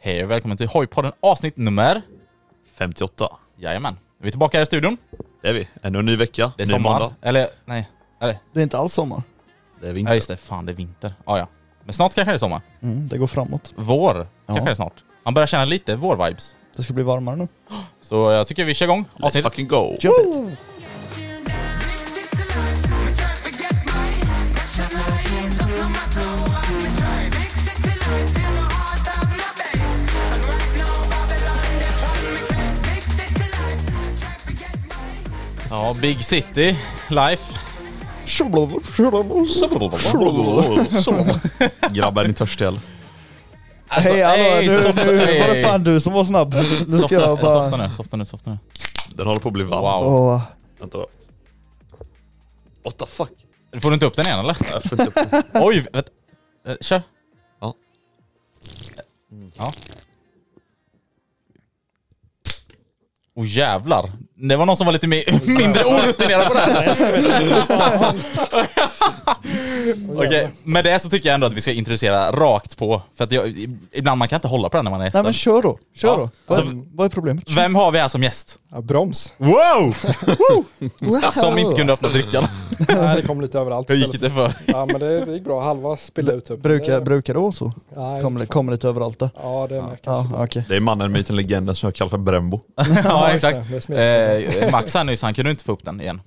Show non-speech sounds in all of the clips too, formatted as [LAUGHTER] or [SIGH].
Hej och välkommen till Hojpodden avsnitt nummer... 58. Jajamän. Vi är tillbaka här i studion. Det är vi. Ännu en ny vecka. Det är ny sommar. måndag. Eller, nej. Eller, Det är inte alls sommar. Det är ja vinter. just det. Fan, det är vinter. Ja, ja. Men snart kanske det är sommar. Mm, det går framåt. Vår Ja. kanske det är snart. Man börjar känna lite vår-vibes. Det ska bli varmare nu. Så jag tycker vi kör igång Let's fucking go. Jump it! Ja, Big City, life. Grabbar, är ni törstiga eller? Alltså, Hej hallå, ey, nu, softa- nu var det fan du som var snabb. Nu ska Softa, jag softa bara... nu, softa nu, softa nu. Den håller på att bli varm. Wow. Åh, Vänta då. What the fuck? Får du inte upp den igen eller? Jag får inte upp den. Oj, vet, eh, kör. Ja. Ja. Åh jävlar. Det var någon som var lite mer, [LAUGHS] mindre orutinerad på det här. [LAUGHS] Okej, med det så tycker jag ändå att vi ska introducera rakt på. För att jag, ibland man kan inte hålla på den när man är Nej men gäst. kör då, kör Ja. då. Vad, Alltså, vad är problemet? Vem har vi här som gäst? Ja, broms. Wow! [LAUGHS] Som inte kunde öppna drickan. Nej, det kom lite överallt Hur gick istället. det för? Ja men det, det gick bra, halva spillde ut typ. Brukar, det, brukar det vara så? Nej, Kommer, det- kommer lite överallt där? Ja det är med Ja, okej. Det är mannen, myten, legenden som jag kallar för Brembo. Ja, det. exakt. Det är smet. Eh, Max här nyss, han kunde inte få upp den igen.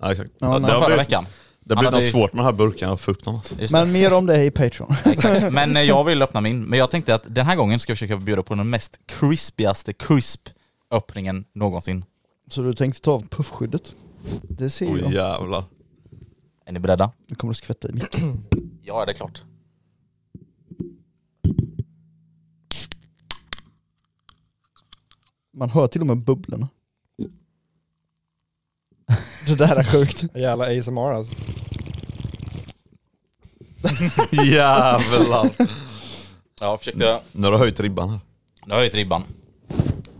Ja, exakt. Ja, Ja, nej. det har förra blivit, veckan. det har Han blivit något hade- svårt med de här burkarna att få upp dem. alltså. Just det. Men mer om det i Patreon. Exakt. Men eh, jag vill öppna min. Men jag tänkte att den här gången ska jag försöka bjuda på den mest crispigaste crisp-öppningen någonsin. Så du tänkte ta av puffskyddet? Det ser Oj jag. jävlar. Är ni beredda? Nu kommer det skvätta i micken. Ja, det är klart. Man hör till och med bubblorna. [LAUGHS] Det där är sjukt. Jävla ASMR alltså. [LAUGHS] Jävlar. Ja, försökte... Nu har du höjt ribban här. Nu har jag höjt ribban.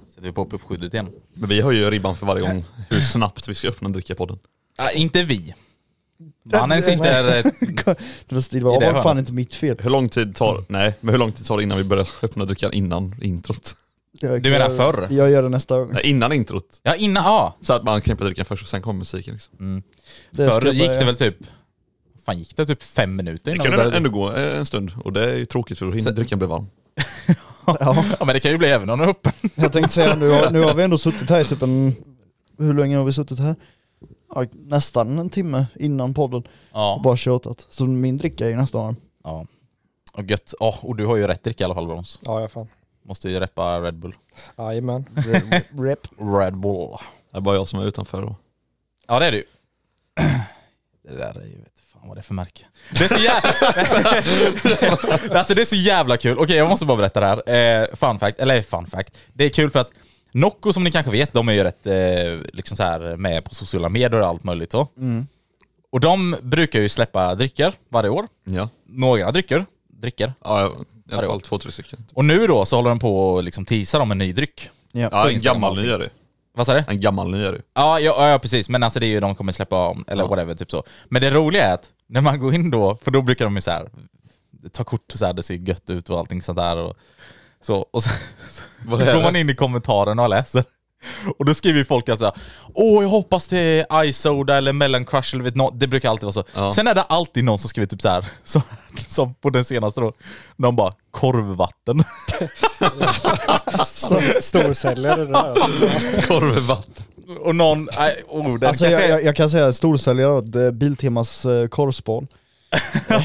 Sätter vi på puffskyddet igen. Men vi höjer ju ribban för varje gång hur snabbt vi ska öppna en dricka i podden. Ja, inte vi. Mannen sitter... eh, [LAUGHS] Det var, det var det fan inte mitt fel. Hur lång tid tar, nej, men hur lång tid tar det innan vi börjar öppna drickan innan introt? Jag, Du menar förr? Jag gör det nästa gång. Nej, innan introt. Ja, innan... Ja. Så att man knäpper drickan först och sen kommer musiken liksom. Mm. Det Förr jag gick det väl typ... fan gick det typ fem minuter Det innan kan vi började? ändå gå eh, en stund och det är ju tråkigt för då hinner drickan bli varm. Ja, [LAUGHS] Ja, men det kan ju bli även om den är öppen. [LAUGHS] jag tänkte säga nu har, nu har vi ändå suttit här i typ en... Hur länge har vi suttit här? Ja, nästan en timme innan podden och Ja. bara tjatat. Så min dricka är ju nästan varm. ja. Och gött. Ja, och du har ju rätt dricka i alla fall Brons. Ja ja fan. Måste ju reppa Red Bull. Jajamän. Rep. Red Bull. Det är bara jag som är utanför då. Ja det är det ju. [CLEARS THROAT] Det där är ju, vet fan vad det är för märke. Det är så jävla... [LAUGHS] alltså det är så jävla kul. Okej jag måste bara berätta det här. Eh, fun fact, eller fun fact. Det är kul för att Nocco som ni kanske vet, de är ju rätt eh, liksom så här med på sociala medier och allt möjligt så. Mm. Och de brukar ju släppa drycker varje år. Ja. Några drycker, drycker. Ja, i alla fall två, tre stycken. Och nu då så håller de på att liksom teasa om en ny dryck. Ja. Ja, en gammal ny är det. Vad sa du? En gammal ny är det. Ja, ja, ja precis, men alltså det är ju de kommer släppa om, eller Ja. whatever, typ så. Men det roliga är att när man går in då, för då brukar de ju så här ta kort så här, det ser gött ut och allting sånt där och så. Och så, så [LAUGHS] går man in i kommentarerna och läser. [LAUGHS] Och då skriver ju folk alltså Åh jag hoppas det är Isoda eller Melon Crush eller vet nå- det brukar alltid vara så. Ja. Sen är det alltid någon som skriver typ så här [LAUGHS] som, som på den senaste då, någon bara korvvatten. Stor- Storsäljare det där. [LAUGHS] Korvvatten. Och någon, nej, oh, den Alltså kanske jag, jag, jag kan säga storsäljare åt Biltemas eh, korvspån.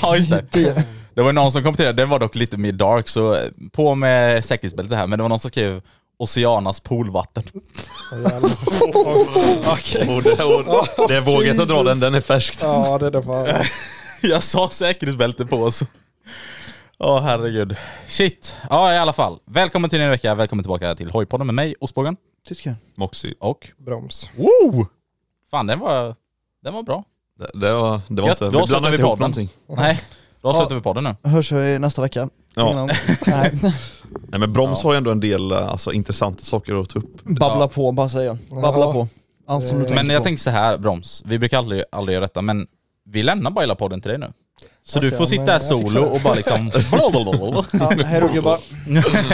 ja just det. Det var någon som kommenterade, den var dock lite mer dark, så eh, på med säkerhetsbältet här, men det var någon som skrev Oceanas poolvatten. [LAUGHS] Och det, är vågat att dra den, den är färskt. Ja, det är det fan. [LAUGHS] Jag sa säkerhetsbälte på så. Ja herregud. Shit. Ja i alla fall. Välkommen till en ny vecka, välkommen tillbaka till Hojpodden med mig, Ostbågen. Tyska. Moxie. Och... Broms. Woo! Fan den var, den var bra. Det, det var, det var Gött, inte... då Vi blandade inte ihop någonting. Nej, då avslutar Ja. vi podden nu. Hörs vi nästa vecka. Ja. [LAUGHS] Nej. Nej men Broms har ju ändå en del eh, alltså, intressanta saker att ta upp. Babbla Ja. på bara säga. Babbla Ja. på. Allt som du Eh, tänker Men jag på. tänker så här Broms, vi brukar aldrig, aldrig göra detta, men vi lämnar bara hela podden till dig nu. Så du Okej, får sitta här jag solo och bara liksom... [LAUGHS] Ja, hej då gubbar.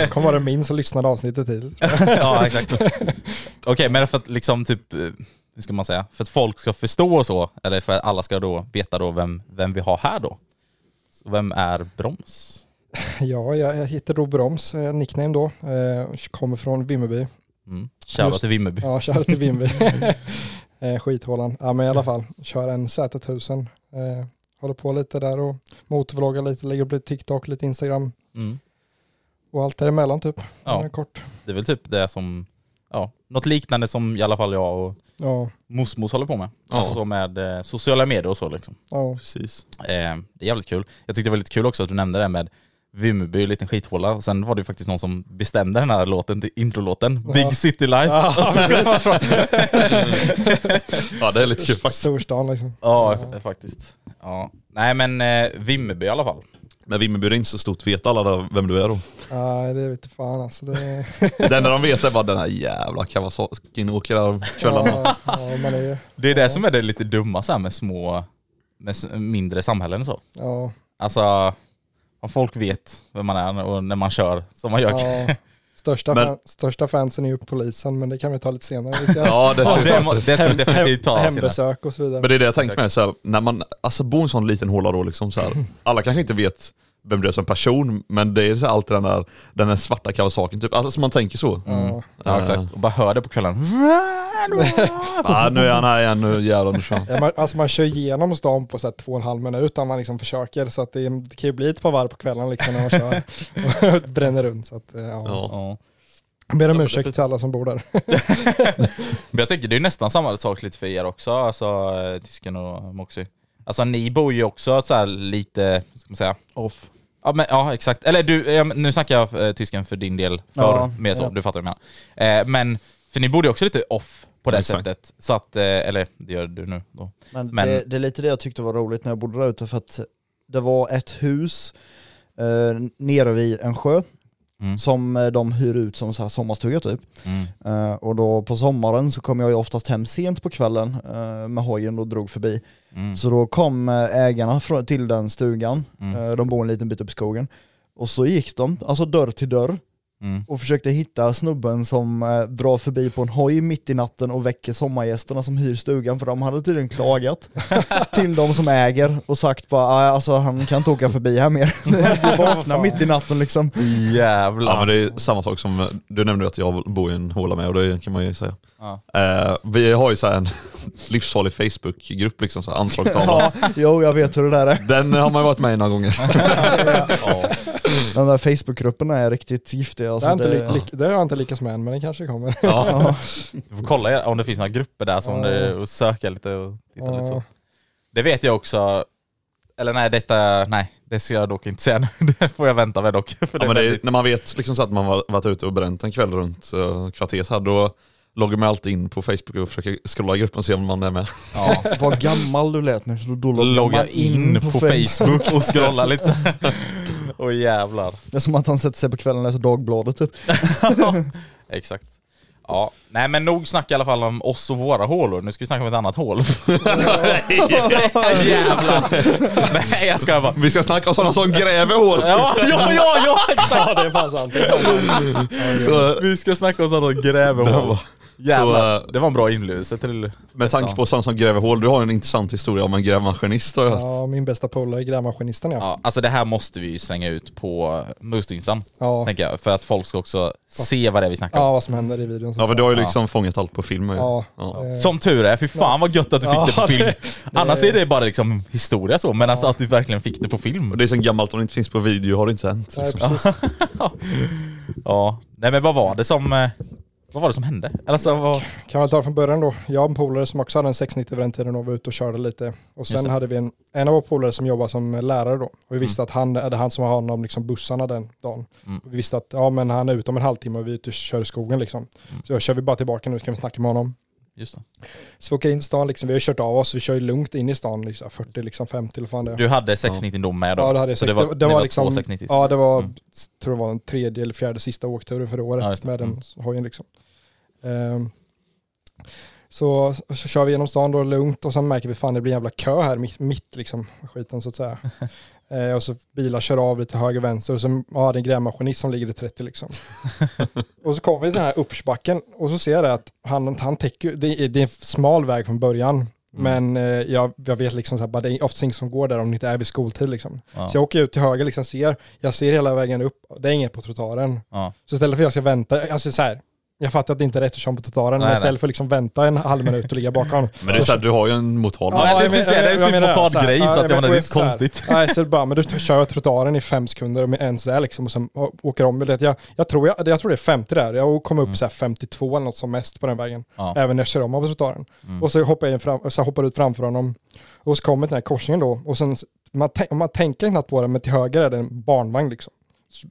[LAUGHS] Kommer vara min som lyssnade avsnittet till. ja exakt. Okej men för att liksom typ, eh, hur ska man säga, för att folk ska förstå och så, eller för att alla ska då veta då vem, vem vi har här då. Så vem är Broms? [LAUGHS] Ja, jag, heter då Broms, eh, nickname då. Eh, kommer från Vimmerby. Mm. Shoutout till Vimmerby. Ja, kör till Vimmerby. [LAUGHS] [LAUGHS] eh, skithålan. Ja, men i alla fall. Kör en Z1000. Eh, håller på lite där och motorvloggar lite, lägger upp lite TikTok, lite Instagram Mm. och allt däremellan typ. Ja. Kort. Det är väl typ det som, ja, något liknande som i alla fall jag och Ja, Mosmos håller på med. Ja. Alltså så med eh, sociala medier och så liksom. ja. Precis. Eh, det är jävligt kul. Jag tyckte det var lite kul också att du nämnde det med Vimmerby, en liten skithåla. Och sen var det ju faktiskt någon som bestämde den här låten introlåten. Ja. Big City Life. Ja, [LAUGHS] [LAUGHS] Ja det är lite kul faktiskt. Storstan liksom. Ja, faktiskt. Ja. Nej men eh, Vimmerby i alla fall. Men Vimmerby är inte så stort, vet alla där vem du är då? Nej, det vet fan alltså. Det, [LAUGHS] Det enda de vet är bara den här jävla Kawasakin åker där kvällarna. ja, ja, man är, Det är det som är det lite dumma så här med små, med mindre samhällen och så. ja, Alltså, om folk vet vem man är och när man kör som man gör. ja. Största, Men- fan, största fansen är ju polisen, men det kan vi ta lite senare. [LAUGHS] Ja det Ja, det, må- det ska vi definitivt ta. Hembesök och så vidare. Men det är det jag tänker med, så här, när man alltså, bor i en sån liten håla då liksom så här, [LAUGHS] alla kanske inte vet vem du är som person, men det är så här, alltid den där, den där svarta Kawasakin typ, alltså som man tänker så. Ja. Ja exakt, och bara hör det på kvällen. Ah, [LAUGHS] nu är han här igen, nu jävlar nu kör. Ja, man, alltså man kör igenom stan på så här två och en halv minut om man liksom försöker. Så att det, det kan ju bli ett par varv på kvällen liksom när man kör och [LAUGHS] bränner runt. Så att, eh, ja. Ja. Ber om ursäkt till alla som bor där. [LAUGHS] Men jag tänker det är nästan samma sak lite för er också, alltså eh, tysken och Moxie. Alltså ni bor ju också så här lite, ska man säga? Off. Ja, men, ja exakt. Eller du, ja, nu snackar jag eh, tysken för din del förr, Ja, mer så, ja. du fattar vad jag menar. Eh, men, för ni bodde ju också lite off på det Exakt. sättet. Så att, eh, eller det gör du nu då. Men, Men- Det, det är lite det jag tyckte var roligt när jag bodde där ute för att det var ett hus eh, nere vid en sjö Mm. som eh, de hyr ut som så här sommarstuga typ. Mm. Eh, och då på sommaren så kom jag ju oftast hem sent på kvällen eh, med hojen och drog förbi. Mm. Så då kom eh, ägarna till den stugan, Mm. eh, de bor en liten bit upp i skogen. Och så gick de, alltså dörr till dörr, Mm. och försökte hitta snubben som eh, drar förbi på en hoj mitt i natten och väcker sommargästerna som hyr stugan för de hade tydligen klagat [LAUGHS] till de som äger och sagt bara "Ah, alltså han kan inte åka förbi här mer. [LAUGHS] Vi vaknar mitt i natten liksom. Jävlar. Ja men det är samma sak som, du nämnde att jag bor i en håla med och det kan man ju säga. Ja. Eh, vi har ju så här en [LAUGHS] livsfarlig Facebookgrupp liksom, så här anslagstavla. Ja, jo jag vet hur det där är. Den har man ju varit med i några gånger. Ja. Den där Facebookgruppen är riktigt giftig. Det Alltså, har, inte det, li, det har jag inte lyckats med än, men det kanske kommer. Ja. [LAUGHS] Du får kolla om det finns några grupper där som Ja. det, och söka lite och titta lite så. Ja. Det vet jag också, eller nej detta, nej det ska jag dock inte säga nu, [LAUGHS] det får jag vänta med dock. För Ja, men det är, när man vet liksom så att man har varit ute och bränt en kväll runt uh, kvarteret här, då loggar man alltid in på Facebook och försöker scrolla i gruppen och se om man är med. ja. [LAUGHS] Vad gammal du lät nu, så då loggar Logga man in på, Facebook och scrolla lite. [LAUGHS] Åh jävlar. Det är som att han sätter sig på kvällen och läser Dagbladet typ. [LAUGHS] Exakt. Ja, nej men nog snack i alla fall om oss och våra hålor. Nu ska vi snacka om ett annat hål. [LAUGHS] Jävlar. Nej jag skojar bara. Vi ska snacka om sådana som gräver hål. Ja, ja, ja, ja exakt. Ja. Det är fan sant. Så, Vi ska snacka om sådana som gräver hål. Jävlar. Så, eh, det var en bra inlevelse till... med tanke på sådana som gräver hål, du har en intressant historia om en grävmaskinist har jag hört. Ja, min bästa polare är grävmaskinisten ja. Ja, alltså det här måste vi ju slänga ut på Moosetingstan, Ja. tänker jag. För att folk ska också se vad det är vi snackar om. ja, vad som händer i videon. så Ja för du har ju liksom fångat allt på film. Ja. Ja. Eh, Som tur är, fy fan vad gött att du fick Ja, det på film. Annars är det bara liksom historia så, men alltså att du verkligen fick det på film. Och det är så gammalt om det inte finns på video har det inte hänt. Nej, Liksom. precis. [LAUGHS] Ja, nej men vad var det som, eh, vad var det som hände? Alltså vad... Kan väl ta från början då. Jag och en polare som också hade en 690 vid den tiden och var ute och körde lite. Och sen hade vi en, en av våra polare som jobbade som lärare då. Och vi visste Mm. att han är det han som har hand om liksom bussarna den dagen. Mm. Och vi visste att ja, men han är ute om en halvtimme och vi är ute och kör i skogen liksom. Mm. Så jag kör vi bara tillbaka nu så kan vi snacka med honom. Just det. Så vi åker in till stan liksom. Vi har kört av oss. Vi kör ju lugnt in i stan liksom. 40 liksom 50 eller fan det. Du hade 690 dom med då? Ja det hade jag Så det var, det, det var, var liksom, två 690 Ja det var, Mm. tror det var den tredje eller fjärde sista åkturen för året Ja, med den Mm. hojen liksom. Ehm, så, så kör vi genom stan då lugnt och sen märker vi fan det blir en jävla kö här mitt, mitt liksom skiten så att säga. [LAUGHS] Eh, och så bilar kör av lite höger vänster och så ja, det är en grävmaskinist som ligger i 30 liksom. [LAUGHS] och så kommer vi till den här uppförsbacken och så ser jag att han, han täcker, det är, det är en smal väg från början. Men eh, jag, jag vet liksom bara det är oftast ingen som går där om det inte är vid skoltid liksom. Ja. Så jag åker ut till höger liksom, ser, jag ser hela vägen upp, det är inget på trottoaren. Ja. Så istället för att jag ska vänta, alltså så här, jag fattar att det inte är rätt att köra på trottoaren, men istället för att liksom vänta en halv minut och ligga bakom. [LAUGHS] Men det är du har ju en motard. Ja, jag jag tänkte säga, det är så menar spontan så så att jag men- menar, det är konstigt. Nej, så bara, men du kör trottoaren i fem sekunder med en sådär liksom och sen åker om. Det, jag, jag, tror jag, jag tror det är 50 där, jag kom upp Mm. så här 52 eller något som mest på den vägen. Ja. Även när jag kör om av trottoaren. Mm. Och så hoppar jag in fram, så hoppar ut framför honom. Och så kommer den här korsningen då. Och sen, man, man tänker knappt på det, men till höger är det en barnvagn liksom.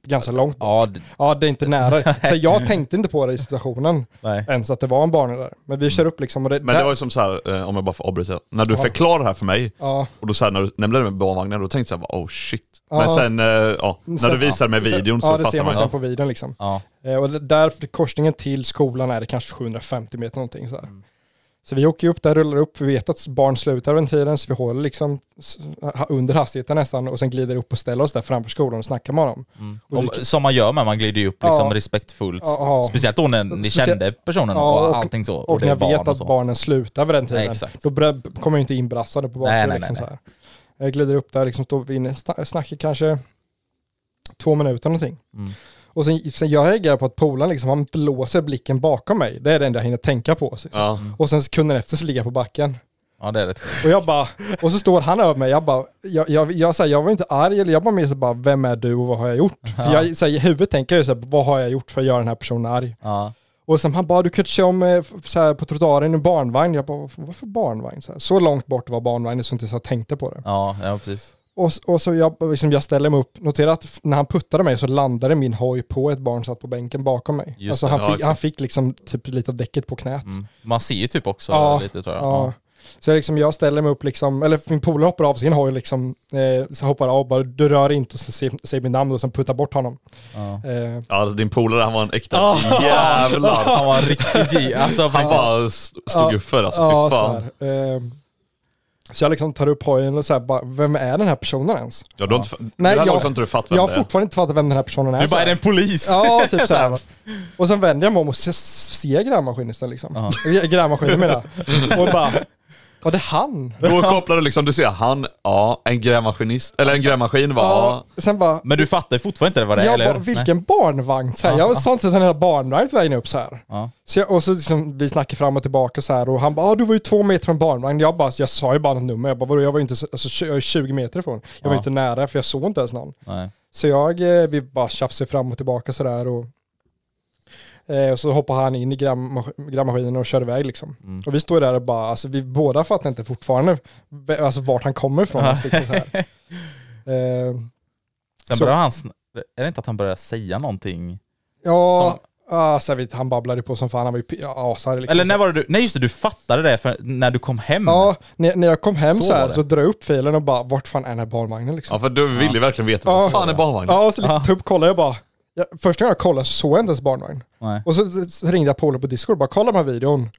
Ganska långt. Ja, d- Ja, det är inte nära. [LAUGHS] Så jag tänkte inte på det i situationen, nej. ens att det var en barn där. Men vi kör upp liksom och det... Men det där- var ju som så här, eh, om jag bara får avbryta. När du Ja. förklarade det här för mig, Ja, och då så här, när du nämnde det med barnvagnen, då tänkte jag bara oh shit. Ja. Men sen, eh, ja, när Sen- du visade med videon så ja, det ser fattar man man sen på videon liksom. Ja. Eh, Och det- där, korsningen till skolan är det kanske 750 meter någonting så här. Mm. Så vi åker upp där, rullar upp, vi vet att barn slutar den tiden, så vi håller liksom under hastigheten nästan och sen glider upp och ställer oss där framför skolan och snackar med honom. Mm. Och Om, det- som man gör med, man glider ju upp liksom Ja. respektfullt. Ja, ja. Speciellt då när ni Speciellt- kände personen och och- allting så. Och, det när är jag vet och att barnen slutar vid den tiden, Nej, då kommer jag inte inbrassade på. Nej, nej, liksom, nej, här. Jag glider upp där, liksom, står vi inne, sna- snackar kanske två minuter någonting. Mm. Och sen, sen jag reagerar på att polaren liksom, han inte låser blicken bakom mig. Det är det enda jag hinner tänka på. Ja. Och sen sekunden efter så ligger jag på backen. Ja det är rätt Och jag bara, och så står han över mig, jag bara, jag, jag, jag, så här, jag var inte arg, eller jag bara mer så bara, vem är du och vad har jag gjort? För Ja. jag, så här, I huvudet tänker jag så här, vad har jag gjort för att göra den här personen arg? Ja. Och sen han bara, du kunde köra om eh, så här, på trottoaren i en barnvagn. Jag bara, varför barnvagn? Så, så långt bort var barnvagnen så inte så jag tänkte på det. Ja, ja precis. Och, och så jag, liksom, jag ställer mig upp, notera att när han puttade mig så landade min hoj på ett barn som satt på bänken bakom mig. Just alltså det, han, ja, fick, exakt. han fick liksom typ lite av däcket på knät. Mm. Man ser ju typ också Ja, lite tror jag. Ja. Så jag, liksom, jag ställer mig upp liksom, eller min polare hoppar av sin hoj liksom, eh, så hoppar av bara, du rör inte, och så säger säger mitt namn och sen puttar bort honom. Ja. Eh, Ja, alltså, din polare han var en äkta Ah. jävlar. [LAUGHS] Han var en riktig G. Alltså, Han bara st- stod upp för alltså, ja, fy så, fan. Så jag liksom tar upp hojen och så här, bara, vem är den här personen ens? Ja, du har inte, Nej, jag- inte du fattat vem Jag har det är. fortfarande inte fattat vem den här personen är. Du bara, är det en polis? Ja, typ [LAUGHS] så här. Och sen vänder jag mig om och ser- ser grävmaskinisten liksom. Grä- Grävmaskinen menar jag. Och bara, var det han? Då kopplar du liksom, du ser han, ja, en grävmaskinist, eller en grävmaskin var, ja. Sen bara, Men du fattar fortfarande inte vad det är, jag eller bara, vilken barnvagn? Så här, Ja. jag sa inte att den här barnvagn på vägen upp så här. Ja. Så jag, och så liksom, vi snackar fram och tillbaka så här och han bara, ah, du var ju två meter från barnvagn. Jag bara, jag sa ju bara något nummer. Jag bara, vadå, jag var ju inte, så- alltså, jag är 20 meter ifrån. Jag var Ja. inte nära för jag såg inte ens någon. Nej. Så jag, eh, vi bara tjafsade fram och tillbaka sådär och, eh, och så hoppar han in i grävmas- grävmaskinen och kör iväg liksom. Mm. Och vi står där och bara, alltså vi båda fattar inte fortfarande alltså, vart han kommer ifrån. ens, liksom, så här. [LAUGHS] Eh, Sen börjar han, är det inte att han börjar säga någonting? ja, Som- Ah, så jag vet, han babblade på som fan, han var ju asarg liksom. Eller när var det du, nej just det, du fattade det för när du kom hem. Ja, när, när jag kom hem Så så, här så drog jag upp filen och bara, vart fan är den här barnvagnen liksom? Ja för du ville verkligen veta, Ja. vad fan är barnvagnen? Ja, och så liksom typ kollade jag bara, jag, första gången jag kollade så såg jag inte ens barnvagn. Nej. Och så, så ringde jag Paolo på Discord och bara, kolla den här videon.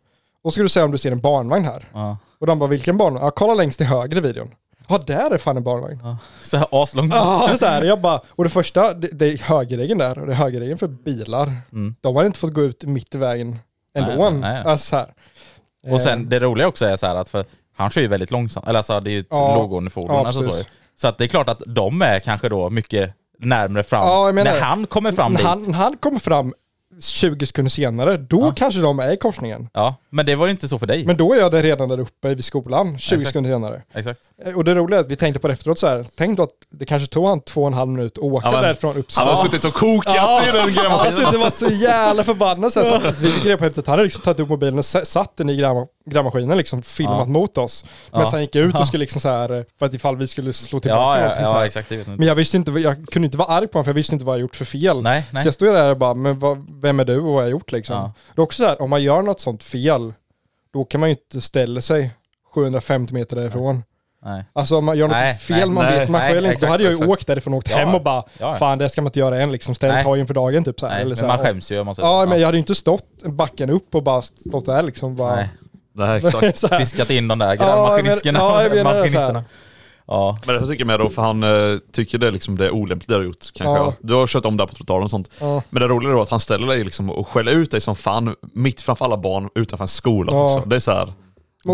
Och så ska du säga om du ser en barnvagn här. Ja. Och de bara, vilken barnvagn? Ja, kolla längst till höger i videon. Ja, där är fan en barnvagn. Ja. Så här aslångt. Ja, så här, jag bara, och det första, det, det är högerregeln där, och det är högerregeln för bilar. Mm. De har inte fått gå ut mitt i vägen ändå. Nej, nej. Alltså så här. Och sen det roliga också är så här att för han kör ju väldigt långsamt, eller alltså det är ju ett Ja. låggående fordon. Ja, alltså så, så att det är klart att de är kanske då mycket närmare fram Ja, menar när han kommer fram dit. han, han kommer fram 20 sekunder senare, då Ja. kanske de är i korsningen. Ja, men det var ju inte så för dig. Men då är jag där redan där uppe vid skolan, 20 Exakt. sekunder senare. Exakt. Eh, Och det roliga är att vi tänkte på det efteråt så här, tänk att det kanske tog han två och en halv minut att åka Ja, men- därifrån Han Uppsala. har suttit och kokat Ja. i den grävmaskinen. det var så jävla förbannat så, här, så vi grep på häftet. Han hade liksom tagit upp mobilen och satt den i grävma- grävmaskinen liksom, filmat Ja. mot oss. Medan Ja. han gick ut och skulle liksom så här, för att ifall vi skulle slå tillbaka Ja, ja, någonting så ja, här. exakt. Det jag. Men jag visste inte, jag kunde inte vara arg på honom för jag visste inte vad jag gjort för fel. Nej, nej. Så jag stod där och bara, men vad, vem är du och vad har jag gjort liksom? Ja. Det är också så här, om man gör något sånt fel, då kan man ju inte ställa sig 750 meter därifrån. Nej. Alltså om man gör något Nej, fel, nej, man nej, vet, man nej, själv inte. Då hade jag ju exakt. åkt därifrån och åkt Ja, hem och bara, ja. fan det ska man inte göra än liksom, ställ Nej. tagen för dagen typ så här. Nej, eller men så här. man Och- skäms ju om man säger Ja, men jag hade ju inte stått backen upp och bara stått där liksom. Bara, Nej. Exakt. [LAUGHS] Fiskat in de där Ja, jag menar- ja, jag menar maskinisterna. Ja. Men det tycker jag med då, för han eh, tycker det, är liksom, det är olämpligt det du har gjort. Kanske. Ja. Du har kört om där på trottoaren och sånt. Ja. Men det roliga är då att han ställer dig liksom och skäller ut dig som fan mitt framför alla barn utanför en skola Ja. också. Det är så här.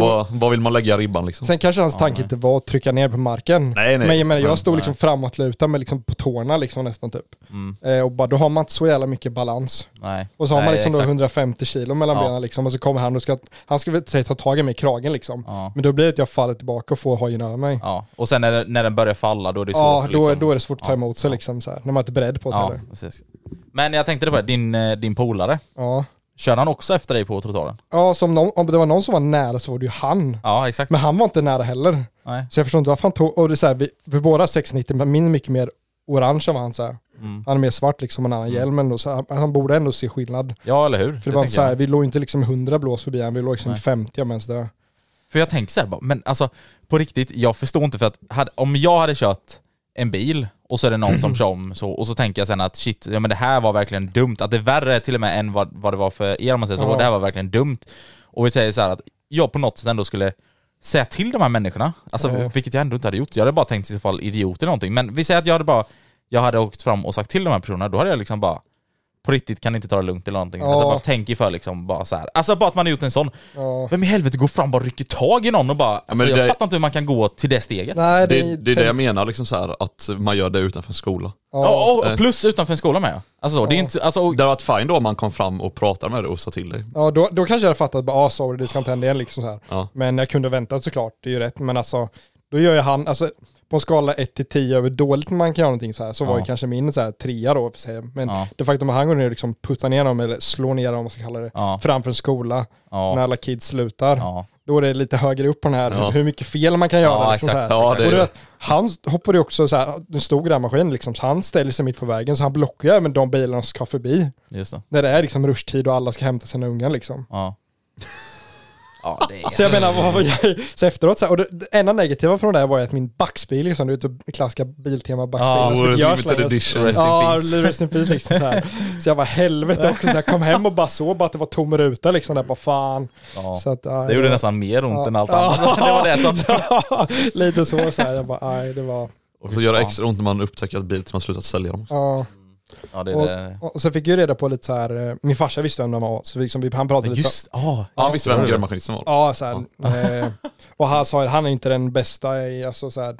Vad, vad vill man lägga ribban liksom? Sen kanske hans tanke inte var att trycka ner på marken. Nej, nej. Men jag, menar, jag stod liksom framåtlutad med liksom på tårna liksom nästan typ. Mm. Eh, och bara, då har man inte så jävla mycket balans. Nej. Och så har man Nej, liksom då exakt. 150 kilo mellan Ja. benen liksom och så kommer han och ska, han ska väl säga ta tag i mig i kragen liksom. Ja. Men då blir det att jag faller tillbaka och får hojen över mig. ja. Och sen när, när den börjar falla då är det svårt. Ja, då, liksom. då är det svårt att ta emot sig liksom så här, när man inte är beredd på det Ja, heller. precis. Men jag tänkte det på din, eh, din polare, Ja. Körde han också efter dig på trottoaren? Ja, så om, någon, om det var någon som var nära så var det ju han. Ja, exakt. Men han var inte nära heller. Nej. Så jag förstår inte varför han tog, och det är så här, vi, vi båda har 690 men min är mycket mer orange än vad han så här. Mm. Han är mer svart liksom, en annan hjälm ändå, så han, han borde ändå se skillnad. Ja, eller hur? För det, var tänker så här, vi låg inte liksom 100 blås förbi han, vi låg liksom Nej. 50 om ens det. För jag tänker så här, men alltså på riktigt, jag förstår inte för att hade, om jag hade kört en bil och så är det någon som kör om så, och så tänker jag sen att shit, ja men det här var verkligen dumt. Att det är värre till och med än vad, vad det var för er om man säger så. Ja. Det här var verkligen dumt. Och vi säger så här att jag på något sätt ändå skulle säga till de här människorna, alltså Ja. vilket jag ändå inte hade gjort. Jag hade bara tänkt i så fall idiot eller någonting. Men vi säger att jag hade bara, jag hade åkt fram och sagt till de här personerna, då hade jag liksom bara på riktigt kan ni inte ta det lugnt eller någonting. Ja. Alltså bara tänker för liksom bara så här. Alltså bara att man har gjort en sån Ja. vem i helvete går fram och bara rycker tag i någon och bara... Alltså, men jag det- fattar inte hur man kan gå till det steget. Nej, Det, är det är det jag menar, liksom så här, att man gör det utanför en skola. Ja. Ja. Och, och plus utanför en skola med. Alltså så, det är inte... Alltså, och, Det hade varit fine då om man kom fram och pratade med dig och sa till dig. Ja, då, då kanske jag hade fattat bara, ah, sorry, det ska inte hända igen liksom så här. Ja. Men jag kunde vänta såklart, det är ju rätt. Men alltså, då gör ju han, alltså på en skala 1 till 10 över dåligt man kan göra någonting så här, så var Ja. ju kanske min så här trea då, för sig. Men Ja. det faktum att han går ner och liksom puttar ner dem, eller slår ner dem, om man ska kalla det, ja, framför en skola, ja, när alla kids slutar. ja, Då är det lite högre upp på den här, Ja. hur mycket fel man kan göra. Ja, liksom, så exakt. här. Ja, Och det han hoppade ju också så här, en stor grävmaskin liksom, så han ställer sig mitt på vägen, så han blockar ju även de bilarna som ska förbi. just det. När det är liksom rushtid och alla ska hämta sina ungar liksom. Ja. Ja, det är... Så jag menar, vad var jag, [LAUGHS] så efteråt så här, och det, det enda negativa från det här var ju att min backspegel, liksom, du vet, det klassiska Biltema Ja, backspegel, som Oh, inte görs limited edition. Rest in Ja, peace. rest in peace liksom så här. Så jag var helvete också, så jag kom hem och bara såg bara att det var tom ruta liksom, där bara fan. Ja. Så att, ja, Det gjorde nästan mer ont Ja. än allt annat. [LAUGHS] [LAUGHS] Det var det som... Ja, lite så, så här. jag bara, nej det var, Och så gör det extra ont när man upptäcker att Biltema har slutat sälja dem. ja. Ja, det Och, det. och så fick jag reda på lite så här, eh, min farsa visste vem de var, så liksom, vi, han pratade lite Just ja, Ja, han visste vem grävmaskinisten var. Ja, så här, eh, och han sa att han är inte den bästa i, alltså så här,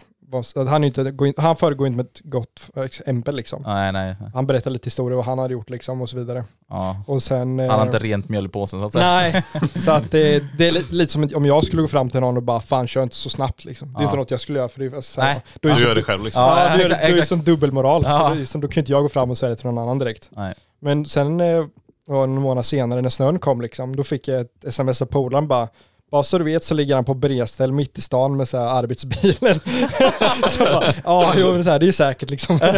han, är inte, han föregår inte med ett gott exempel liksom. Nej, nej. Han berättar lite historier vad han hade gjort liksom och så vidare. Ja. Och sen... eh, Han har inte rent mjöl i påsen så att säga. Nej, [LAUGHS] så att det, det är li- lite som om jag skulle gå fram till någon och bara fan kör inte så snabbt liksom. Det är Ja. inte något jag skulle göra för det är så här, Nej. då är Du gör det själv liksom. Ja, Ja, du gör, exakt, det är ju exakt. som dubbelmoral. Ja. Så är då kan inte jag gå fram och säga det till någon annan direkt. Nej. Men sen eh, någon månad senare när snön kom liksom, då fick jag ett sms av polaren bara Bara så du vet så ligger han på bredställ mitt i stan med så här arbetsbilen. [LAUGHS] så bara, ja, jo, men så här, det är ju säkert liksom. [LAUGHS] Åh,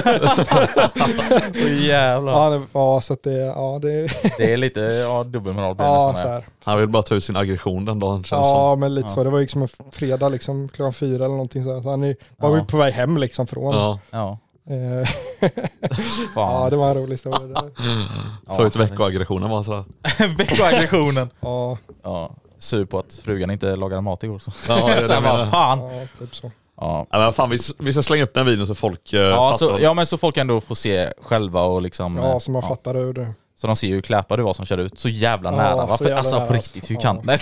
jävlar. ja, det, ja, så att det, ja, det, Det är lite ja, dubbelmoral ja, nästan. så här. här. Han vill bara ta ut sin aggression den dagen känns Ja, som. men lite så. Det var ju liksom en fredag liksom, klockan fyra eller någonting så, här. så han är var Ja. på väg hem liksom från. Ja. Ja. Eh, [LAUGHS] ja, det var en rolig historia. där. Ta ut veckoaggressionen bara sådär. Veckoaggressionen. Ja, Ja. Sur på att frugan inte lagade mat igår. Så. Ja, [LAUGHS] det är det här jag menar. fan. ja, typ så. Ja. Ja, men fan, vi, vi ska slänga upp den videon så folk eh, Ja, fattar. så, ja men så folk ändå får se själva och liksom... Ja, eh, så man fattar hur det Så de ser ju hur kläpad du var som körde ut. Så jävla Ja, nära. så Varför? jävla Alltså nära, på riktigt, hur alltså. kan... Nej.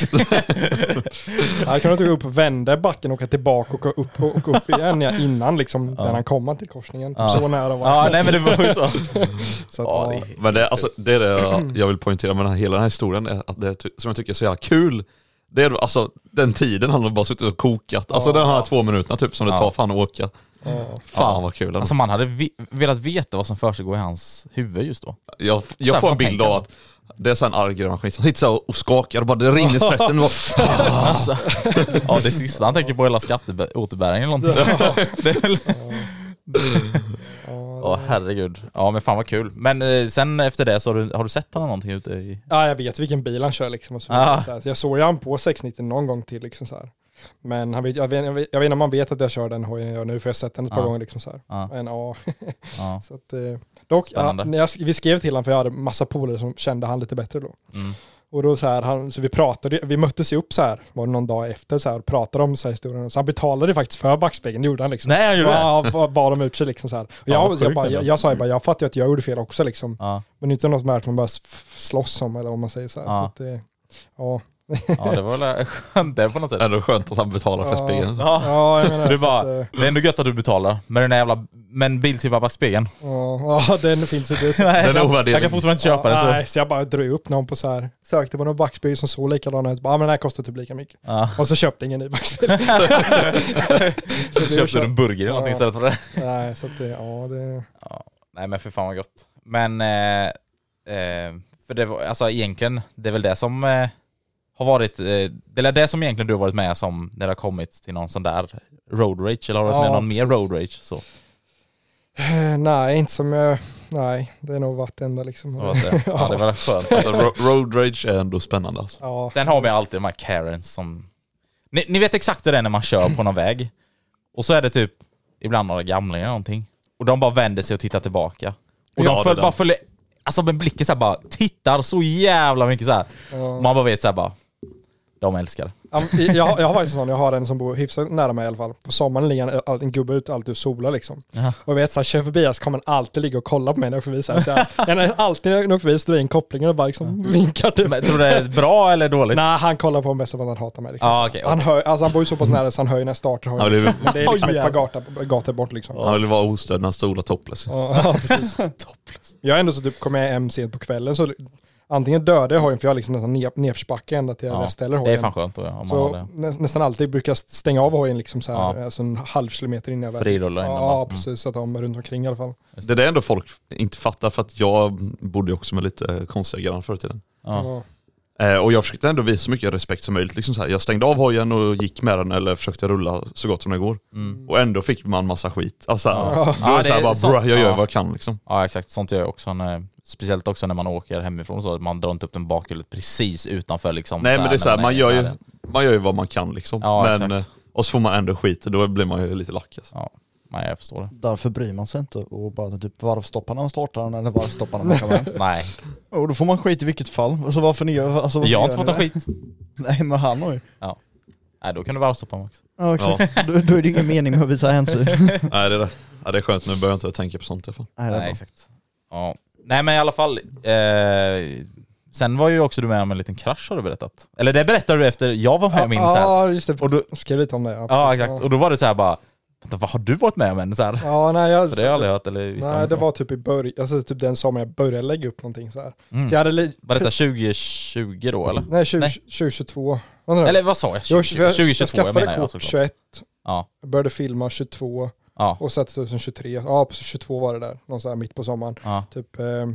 [LAUGHS] Jag kunde inte gå upp, vända backen, åka tillbaka och gå upp, och åka upp igen ja, innan liksom, Ja. när han kom till korsningen. Ja. Så nära var Ja, han. nej men det var ju så. [LAUGHS] Så att, Ja, ja, det är- Men det, alltså, det är det jag- vill poängtera med den här, hela den här historien, är att det som jag tycker är så jävla kul, det är alltså den tiden han har bara suttit och kokat. Alltså Ja. den här två minuterna typ som det Ja. tar fan att åka. Ja. Fan Ja. vad kul. Alltså man hade vi velat veta vad som försiggår i hans huvud just då. jag jag får en bild av att det är så en arg grävmaskinist, han sitter så och skakar och bara det rinner [LAUGHS] svetten. Och bara, Alltså, ja det sista han tänker på är hela skatteåterbäringen eller någonting. [LAUGHS] det är väl... Åh herregud. Ja men fan vad kul. Men eh, sen efter det så har du, har du sett honom någonting ute i... ja, jag vet vilken bil han kör liksom. Och så, Ah. så, här. så jag såg ju han på 690 någon gång till liksom så här. Men han vet, jag, vet, jag, vet, jag vet inte om man vet att jag kör den hojen jag gör nu, för jag har sett den ett par Ja. gånger liksom så här. Ja. Ja, Ja. [LAUGHS] så att, eh, dock, ja, jag, vi skrev till honom för jag hade massa polare som kände han lite bättre då. Mm. Och då så här, han, så vi pratade, vi möttes ju upp så här, var det någon dag efter så här, och pratade om så här historien. Så han betalade faktiskt för backspegeln, gjorde han liksom. Nej han gjorde det? Ja, vad bad de ut sig liksom så här. Och Fan, jag, bara, jag, jag sa ju bara, jag fattar ju att jag gjorde fel också liksom. Ja. Men inte något som man bara slåss om eller vad man säger så här. Ja. Så att, det- ja. Ja det var väl skönt det på något sätt. ändå skönt att han betalar för Ja. spegeln. Ja. ja, jag menar Det, bara, att, eh, det är ändå gött att du betalar, men den jävla men Biltema backspegeln. ja, ja, den finns inte. Så, [LAUGHS] Nej, Den är jag, ovärderlig. jag kan fortfarande inte köpa den så. Nej, så jag bara drog upp någon på så här, sökte på någon backspegel som såg likadan ut. Bara, Ja men den här kostar typ lika mycket. Ja. Och så köpte ingen ny backspegel. [LAUGHS] Så Köpte du en burger eller någonting Ja. istället för det? Nej, så att det, ja det... Nej men för fan vad gott. Men, eh, eh, för det var, alltså egentligen, det är väl det som eh, har varit, eh, det är det som egentligen du har varit med som när det har kommit till någon sån där road rage, eller har du varit Ja, med någon mer precis. road rage? Så, Eh, Nej, inte som jag... Nej, det är nog varit enda liksom. det var det. [LAUGHS] Ja det var skönt. Alltså, ro- road rage är ändå spännande alltså. Ja, Sen har vi alltid de här Karens som... Ni, ni vet exakt hur det är när man kör på någon väg. Och så är det typ ibland några gamlingar eller någonting. Och de bara vänder sig och tittar tillbaka. Och Ja, de föl, bara följer... Alltså med blicken så här bara tittar så jävla mycket så här. ja. Man bara vet så här bara... De älskar Jag, jag har faktiskt en sån, jag har en som bor hyfsat nära mig i alla fall. På sommaren ligger en, en gubbe ute alltid och solar liksom. Jaha. Och jag vet såhär, kör förbi så kommer han alltid ligga och kolla på mig när jag förbi. Så här, så jag, jag är alltid när jag åker förbi så drar jag in kopplingen och bara liksom vinkar typ. Men, tror du det är bra eller dåligt? Nej, han kollar på mig mest för att han hatar mig. Liksom. Ja, okej, han, okej. hör, alltså, han bor ju så pass nära så han hör ju när jag startar. Han vill, liksom. Men det är liksom ett par gator, gator bort liksom. han vill vara ostörd när han stolar topless. Ja, [LAUGHS] precis. [LAUGHS] Jag är ändå så typ, kommer jag hem sent på kvällen så antingen dödar jag hojen för jag har liksom nästan nedförsbacke ända till Ja, jag ställer det hojen. är fan skönt då, om man Så har det. nä, nästan alltid brukar jag stänga av hojen liksom så här, Ja. alltså en halv kilometer innan jag väl- Frirulla innan Ja. Mm. precis. Så att de är runt omkring i alla fall. Det är det ändå folk inte fattar för att jag bodde också med lite konstiga grannar förr i tiden. Ja. Eh, och jag försökte ändå visa så mycket respekt som möjligt. Liksom så här. Jag stängde av hojen och gick med den eller försökte rulla så gott som det går. Mm. Och ändå fick man massa skit. Alltså, Ja. Då är det så här bara, sånt- bro, jag gör ja. vad jag kan liksom. ja exakt, sånt gör jag också. När, speciellt också när man åker hemifrån så man drar inte upp den bakhjulet precis utanför liksom. Nej men det är så här, man, gör ju, man gör ju vad man kan liksom. Men, exakt. eh, och så får man ändå skit, då blir man ju lite lack alltså. Ja, nej jag förstår det. Därför bryr man sig inte och bara typ varvstoppar när man startar den eller varvstoppar när man kommer hem. [LAUGHS] Nej, Och då får man skit i vilket fall. Alltså varför ni gör, alltså, varför jag har inte fått en det? skit. [LAUGHS] Nej men han har ju. Nej då kan du varvstoppa Max. Ja exakt. Då, då är det ingen mening med att visa hänsyn. [LAUGHS] Nej det är det. Ja, det är skönt, nu behöver jag inte tänka på sånt i alla fall. Nej, Nej exakt. Ja. Nej men i alla fall, eh, sen var ju också du med om en liten krasch har du berättat. Eller det berättade du efter jag var med om min. Ja, just det. Och då- Skrev lite om det. Ja, Ja exakt, och då var det så här bara, vad har du varit med om än? Så här. Ja, nej, jag, För det har jag aldrig hört eller visst nej, det var typ i början, alltså typ den sommaren jag började lägga upp någonting så här. Mm. Så jag hade Var detta 2020 då eller? Nej, 20, Nej. 2022. Vänta nu. Eller vad sa jag? jag, 20, jag, 2022 menar jag såklart. 21, Ja, jag började filma 22 ja, och så 2023. Ja, på 22 var det där, någon så här mitt på sommaren. ja. Typ, eh,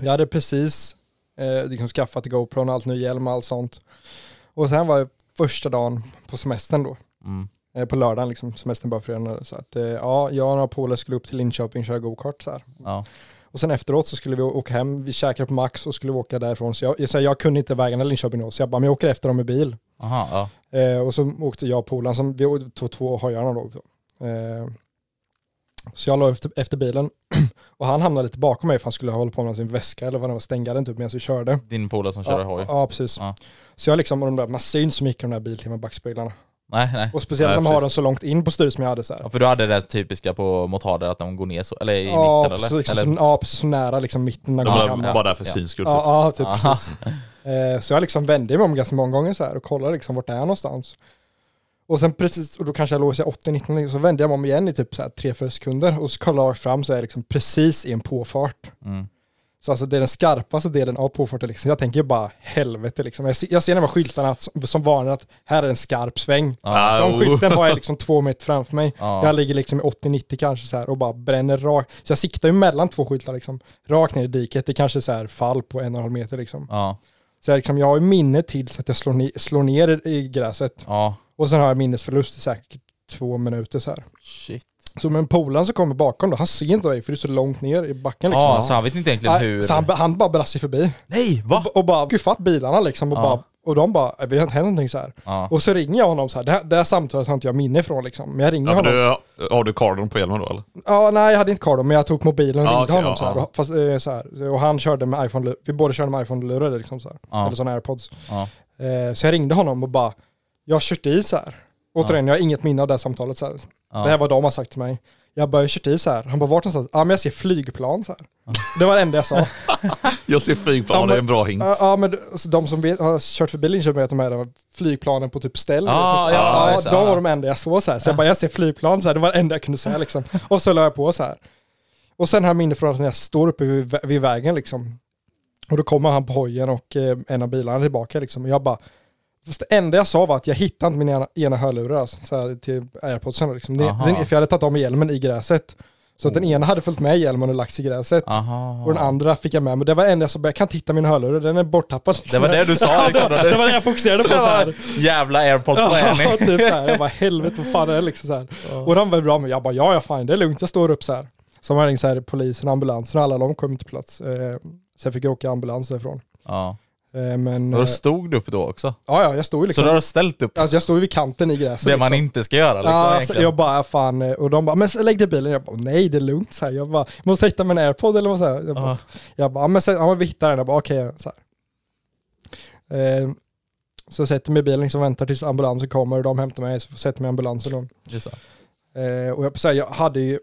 jag hade precis eh, liksom skaffat GoPro och allt, ny hjälm och allt sånt. Och sen var det första dagen på semestern då. Mm. Eh, På lördagen liksom, semestern bara fredagen. Så att eh, ja, jag och några polare skulle upp till Linköping och köra go-kart så här. Ja. Och sen efteråt så skulle vi åka hem, vi käkade på Max och skulle åka därifrån. Så jag, så jag kunde inte vägarna i Linköping då, så jag bara, men jag åker efter dem i bil. Aha, ja. Eh, och så åkte jag och polaren, som vi tog två hojarna då. Eh, så jag la efter, efter bilen [CLEARS THROAT] och han hamnade lite bakom mig för han skulle hålla på med sin väska eller vad det var, stänga den typ medan vi körde. Din polare som kör ja, hoj. Ja, precis. Ja. Så jag liksom, och de där, man inte så mycket de där Biltema backspeglarna. Nej, nej. Och speciellt när man har dem så långt in på styret som jag hade så här. Ja, för du hade det typiska på motarder att de går ner så, eller i Ja, mitten precis, eller? liksom, eller? så, ja, precis så nära liksom mitten. När De var hamnar. bara där för Ja. syns skull. typ. Ja, ja typ precis. Eh, så jag liksom vände mig om ganska många gånger så här och kollade liksom vart det är någonstans. Och sen precis, och då kanske jag låg så här 80-19, så vände jag mig om igen i typ så här 3-4 sekunder och så kollar jag fram så är jag liksom precis i en påfart. Mm. Så alltså det är den skarpaste delen av påfarten liksom. Jag tänker bara helvete liksom. Jag ser, jag ser de här skyltarna som, som varnar att här är en skarp sväng. Ja. De skylten har jag liksom två meter framför mig. Ja. Jag ligger liksom i 80-90 kanske så här och bara bränner rakt. Så jag siktar ju mellan två skyltar liksom. Rakt ner i diket. Det är kanske så här fall på en och en halv meter liksom. Ja. Så jag, liksom, jag har ju minne tills att jag slår, ner, slår ner i gräset. Ja. Och sen har jag minnesförlust i säkert två minuter så här. Shit. Så men polaren som kommer bakom då, han ser inte dig för du är så långt ner i backen liksom. Ja, så han vet inte egentligen Nej, hur... Så han, han bara brassar förbi. Nej, va? Och, och bara guffat bilarna liksom och, Ja. bara, och de bara, vi har inte hänt någonting så här. Ja. Och så ringer jag honom så här, det här, det här samtalet har inte jag minne ifrån liksom. Men jag ringer Ja, honom. du, har du cardon på hjälmen då eller? Ja, nej jag hade inte kardon men jag tog mobilen och Ja, ringde okej, honom ja, så här. Och, fast, eh, så här. Och han körde med iPhone, vi båda körde med iPhone-lurade liksom så här. Eller sådana airpods. Eh, så jag ringde honom och bara, jag har kört i så här. Återigen, jag har inget minne av det här samtalet så här. Ja. Det här var de har sagt till mig. Jag bara, kört i så här. Han bara, vart någonstans? Ja men jag ser flygplan så här. Det var det enda jag sa. [LAUGHS] Jag ser flygplan, Ja, det är men- en bra hint. Ja, men alltså, de som vet, har kört förbi Linköping vet de här flygplanen på typ ställ. Ja, ja, ja, ja, de var de enda jag såg så här. Så jag bara, jag ser flygplan så här. Det var det enda jag kunde säga liksom. Och så la jag på så här. Och sen jag minne från att när jag står uppe vid, vid vägen liksom. Och då kommer han på hojen och eh, en av bilarna tillbaka liksom. Och jag bara, fast det enda jag sa var att jag hittade inte min ena, ena hörlurar alltså, så här, till airpodsen liksom. Det, Aha. den, för jag hade tagit av mig hjälmen i gräset. Så att den ena hade följt med hjälmen och lagt sig i gräset. Aha. Och den andra fick jag med men det var det enda jag sa, jag kan inte hitta min hörlurar, den är borttappad. Det var det du sa [LAUGHS] liksom. det var det jag fokuserade på så här. Jävla airpods, vad är Ja, ni? [LAUGHS] typ så här. Jag bara helvete vad fan är det liksom så här. Och de var bra men jag bara ja ja fine det är lugnt jag står upp så här. Så man ringt så här polisen, ambulansen alla de kom till plats. Eh, så jag fick åka ambulans därifrån. Ja. Eh, men Och eh, då stod du upp då också? ja ja jag stod ju Så liksom. du har ställt upp Alltså jag stod ju vid kanten i gräset. det man liksom. inte ska göra liksom ja, alltså, jag bara fan, eh, och de bara, men lägg dig i bilen. Jag bara, nej det är lugnt så här. Jag bara, måste hitta min airpod eller vad så här. Jag bara, Ja. jag bara, men sen, ja, vi hittar den. Jag bara, okej, så här. Eh, så jag sätter mig i bilen liksom, väntar tills ambulansen kommer och de hämtar mig, så sätter mig i ambulansen då. Just. Eh, och jag, så här, jag hade ju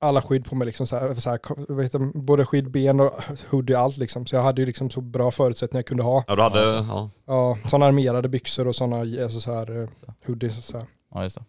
alla skydd på mig, liksom, så här, så här, vet du, både skydd, ben och hoodie och allt liksom. Så jag hade ju liksom så bra förutsättningar jag kunde ha. Ja, du hade, ja. Ja, sådana armerade byxor och sådana alltså, så här, eh, hoodies och så här. Ja, just det.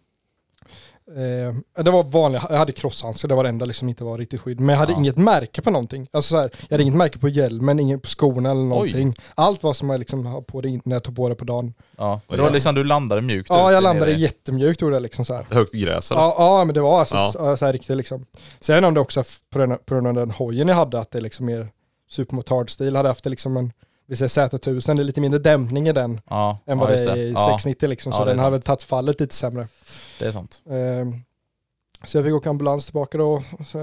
Eh, det var vanliga, jag hade crosshandskar, det var det enda liksom inte var riktigt skydd. Men jag hade Ja. inget märke på någonting. Alltså så här, jag hade inget märke på hjälmen, inget på skorna eller någonting. Allt var som jag liksom har på det när jag tog på det på dagen. Ja. Det var liksom, du landade mjukt Ja, jag landade det. jättemjukt gjorde jag liksom så här. högt gräs eller? Ja, ja, men det var alltså Ja. så, så här riktigt liksom. Sen om det också f- på grund av- på grund av den hojen jag hade, att det är liksom mer supermotard-stil, hade haft det liksom en, vi säger Z1000, det är lite mindre dämpning i den Ja, än ja, vad just det är i Ja, 690 liksom. Ja, Så den har väl tagit fallet lite sämre. det är sant. Ehm, Så jag fick åka ambulans tillbaka då så,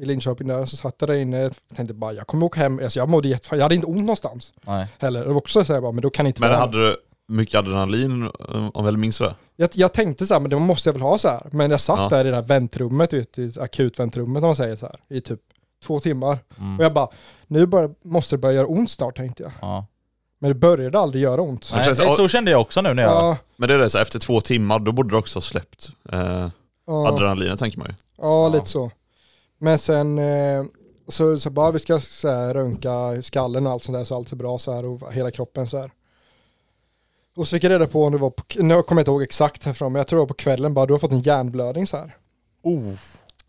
i Linköping där. Så satt jag där inne och tänkte bara jag kommer åka hem. Alltså jag mådde jättefan. Jag hade inte ont någonstans Nej. heller. Det var också så här bara, men då kan det inte Men vara. hade du mycket adrenalin om jag väl minns det? Jag, jag tänkte så här, men det måste jag väl ha så här. Men jag satt Ja. där i det här väntrummet, vet, i akutväntrummet om man säger så här. I typ två timmar. Mm. Och jag bara, nu bör, måste det börja göra ont snart tänkte jag. Ja. Men det började aldrig göra ont. Nej, känns- det- så kände jag också nu när jag... Ja, Men det är det, så efter två timmar, då borde du också ha släppt eh, ja. adrenalinet tänker man ju. Ja, lite så. Men sen eh, så, så bara vi ska så här, röntga skallen och allt sånt där så allt är bra så här och hela kroppen så här. Och så fick jag reda på om det var på, nu kommer jag inte ihåg exakt härifrån men jag tror det var på kvällen bara du har fått en hjärnblödning så här. Oh.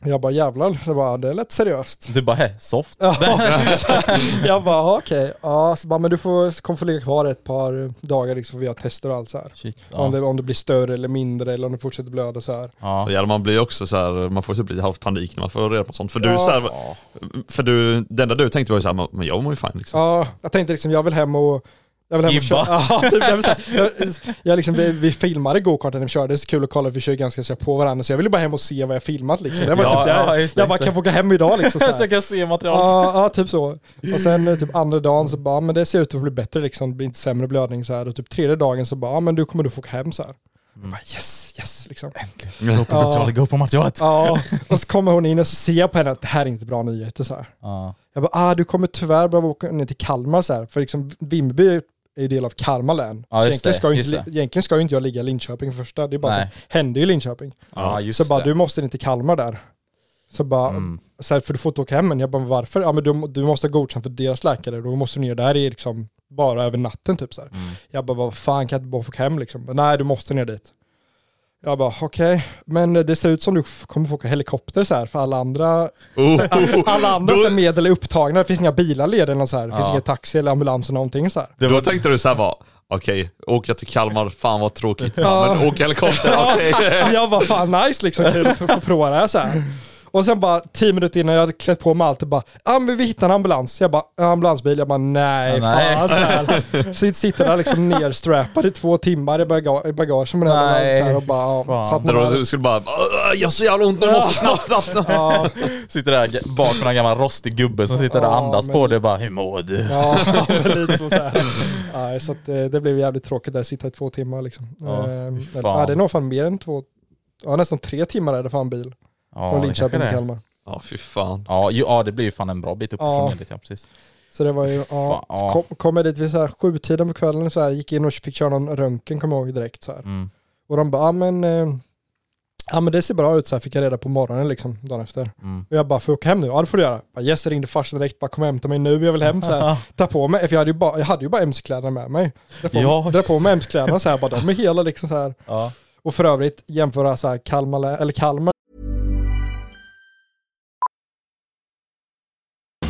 Jag bara jävlar, så bara, det lät seriöst. Du bara, hä, soft. Ja, [LAUGHS] [LAUGHS] jag bara ja, okej, ja, så bara, men du får, kommer få ligga kvar ett par dagar liksom för vi har tester och allt så här. Shit. Om, Ja. det, om det blir större eller mindre eller om det fortsätter blöda så här. Ja. Så, ja, man blir också så här, man får typ lite halvt panik när man får reda på sånt. För du, Ja. så här, Ja. för du, det enda du tänkte var ju såhär, men jag mår ju fine liksom. Ja, jag tänkte liksom jag vill hem och Jag vill hem och köra. Ja, typ, jag vill säga, [LAUGHS] jag, jag liksom, vi, vi filmade gokarten när vi körde, det är så kul att kolla vi kör ganska så på varandra. Så jag ville bara hem och se vad jag filmat liksom. Det var Ja, typ där. ja, just jag bara, just kan få åka hem idag liksom? [LAUGHS] Så. Så jag kan se materialet. Ja, ja, typ så. Och sen eh, typ andra dagen så bara, men det ser ut att bli bättre liksom, det blir inte sämre blödning så här. Och typ tredje dagen så bara, ja men du kommer du få åka hem så här. Jag bara, yes, yes liksom. Gå på materialet, gå på materialet. Ja, och så kommer hon in och så ser jag på henne att det här är inte bra nyheter så här. Ja. Jag bara, ah du kommer tyvärr behöva åka ner till Kalmar så här. För liksom Vimmerby är ju del av Kalmar län. Ja, så egentligen, det, ska ju inte, egentligen ska ju inte jag ligga i Linköping för första. Det är bara Nej. att det händer ju i Linköping. Ja, just så bara, det. du måste till Kalmar där. Så bara, Mm. så här, för du får inte åka hem men Jag bara, varför? Ja men du, du måste ha godkänt för deras läkare. Då måste du ner där i liksom bara över natten typ så här. Mm. Jag bara, vad fan kan jag inte bara få åka hem liksom? Nej, du måste ner dit. Jag bara, okej, men det ser ut som du kommer få åka helikopter så här för alla andra, Oh. [LAUGHS] alla andra så här, medel är upptagna. Det finns inga bilar lediga eller så här. Det finns Ja. ingen taxi eller ambulans eller någonting så här. Då tänkte du såhär bara, okej, åka till Kalmar, fan vad tråkigt. Ja, men åka helikopter, okej. [LAUGHS] Jag bara, fan nice liksom, kul att få prova det här så här. Och sen bara tio minuter innan jag hade klätt på mig allt och bara, ja men vi hittar en ambulans. Jag bara, "Ja, ambulansbil. Jag bara, nej, Ja, nej. fan [LAUGHS] så här. Så sitter där liksom nerstrappad i två timmar i, baga i bagaget med den här Nej, och bara, ja, fan. satt där. du skulle bara, "Åh, jag har så jävla ont nu, måste snabbt, snabbt. Ja, Sitter där bak med en gammal rostig gubbe som sitter där och andas men- på det bara Hur mår du? ja, [LAUGHS] lite så, så här. Ja, så att, eh, det blev jävligt tråkigt där, sitta i två timmar liksom. Ja, Ehm, det är nog fan mer än två, ja nästan tre timmar är det fan bil. Ja, från Linköping till. Kalmar. Ja, fy fan. Ja, ju, ja, det blir ju fan en bra bit upp Ja. från Medit, ja precis. Så det var ju, ja, Fan, ja. så kom, kom jag dit vid så här sjutiden på kvällen så här, gick in och fick köra någon röntgen kommer jag ihåg direkt så här. Mm. Och de bara, ja men, eh, ja men det ser bra ut så här, fick jag reda på morgonen liksom, dagen efter. Mm. Och jag bara, får jag åka hem nu? Ja det får du göra. Bara, yes, jag ringde farsan direkt, bara kom och hämta mig nu, jag vill hem så här. [LAUGHS] Ta på mig, för jag hade ju bara, jag hade ju bara MC-kläderna med mig. Dra på, Ja, dra på mig MC-kläderna så här, bara de är hela liksom så här. Ja. Och för övrigt jämföra så här Kalmar, eller Kalmar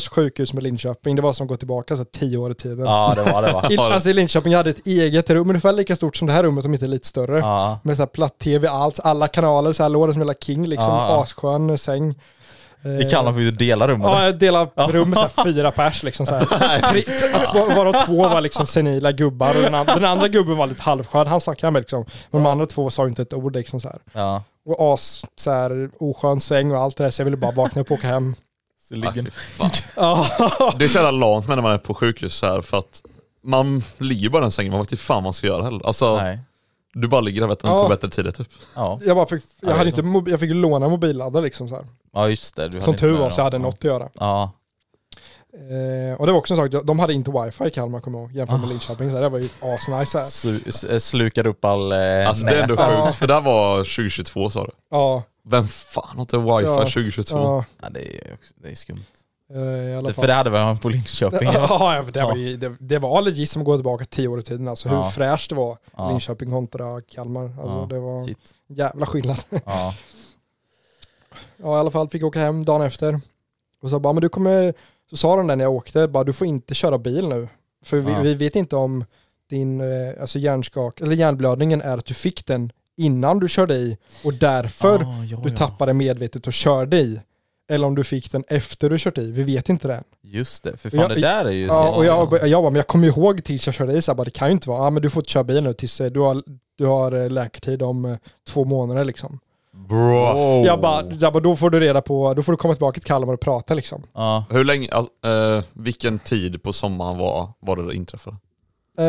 Sjukhus med Linköping, det var som att gå tillbaka så tio år i tiden. ja, det var det va? [LAUGHS] I, alltså i Linköping jag hade ett eget rum, ungefär lika stort som det här rummet om inte lite större. Ja. Med så platt-tv, allt, alla kanaler, så här låg det som hela king liksom, Ja, asskön säng. I Kalmar fick du dela rum Ja, jag delade rum med så här [LAUGHS] fyra pers liksom så här. [LAUGHS] Varav två var liksom senila gubbar och den andra, den andra gubben var lite halvskön, han snackade med liksom. Men de andra två sa inte ett ord liksom så här. Ja. Och as, så här, oskön säng och allt det där, så jag ville bara vakna upp och åka hem. Så ligger... [LAUGHS] Ja, Det är så jävla lamt med när man är på sjukhus så här för att man ligger bara i den sängen, man vet inte fan vad man ska göra heller. Alltså, Nej. du bara ligger där vet du, Ja. på bättre tider typ. Ja. jag bara fick, jag Ja, hade inte, jag fick låna mobilladdare liksom så här. ja, just det. Du hade Som tur var så jag hade ja. något att göra. Ja. Eh, och det var också en sak, de hade inte wifi i Kalmar kommer jag ihåg, jämfört Ah. med Linköping. Så det var ju asnice här. Su- s- slukar upp all eh, Alltså det är ändå nät. Ja. sjukt, för det här var 2022 sa du. Ja, Vem fan har inte wifi Ja. 2022? ja Ja, det är, också- det är skumt. i alla fall. För det hade man på Linköping. ja. [LAUGHS] Det, var ju, det, det var legit som att gå tillbaka tio år i tiden. Alltså hur Ja. fräscht det var. Ja. Linköping kontra Kalmar. Alltså Ja, det var Shit. jävla skillnad. [LAUGHS] Ja. Ja i alla fall fick jag åka hem dagen efter. Och så bara, men du kommer, så sa de där när jag åkte, bara du får inte köra bil nu. För vi, Ja. vi vet inte om din eh, alltså hjärnskak, eller hjärnblödningen är att du fick den innan du körde i och därför Ah, ja, du ja. tappade medvetet och körde i. Eller om du fick den efter du kört i, vi vet inte det. Just det, för fan Ja, det där är ju Ja, och jag, jag bara, men jag kommer ihåg tills jag körde i så här, bara, det kan ju inte vara, ja men du får inte köra bil nu tills eh, du har, du har eh, läkartid om eh, två månader liksom. Bro. Jag bara, jag bara, då får du reda på, då får du komma tillbaka till Kalmar och prata liksom. Ja. Hur länge, alltså, eh, vilken tid på sommaren var, var det det inträffade? Eh,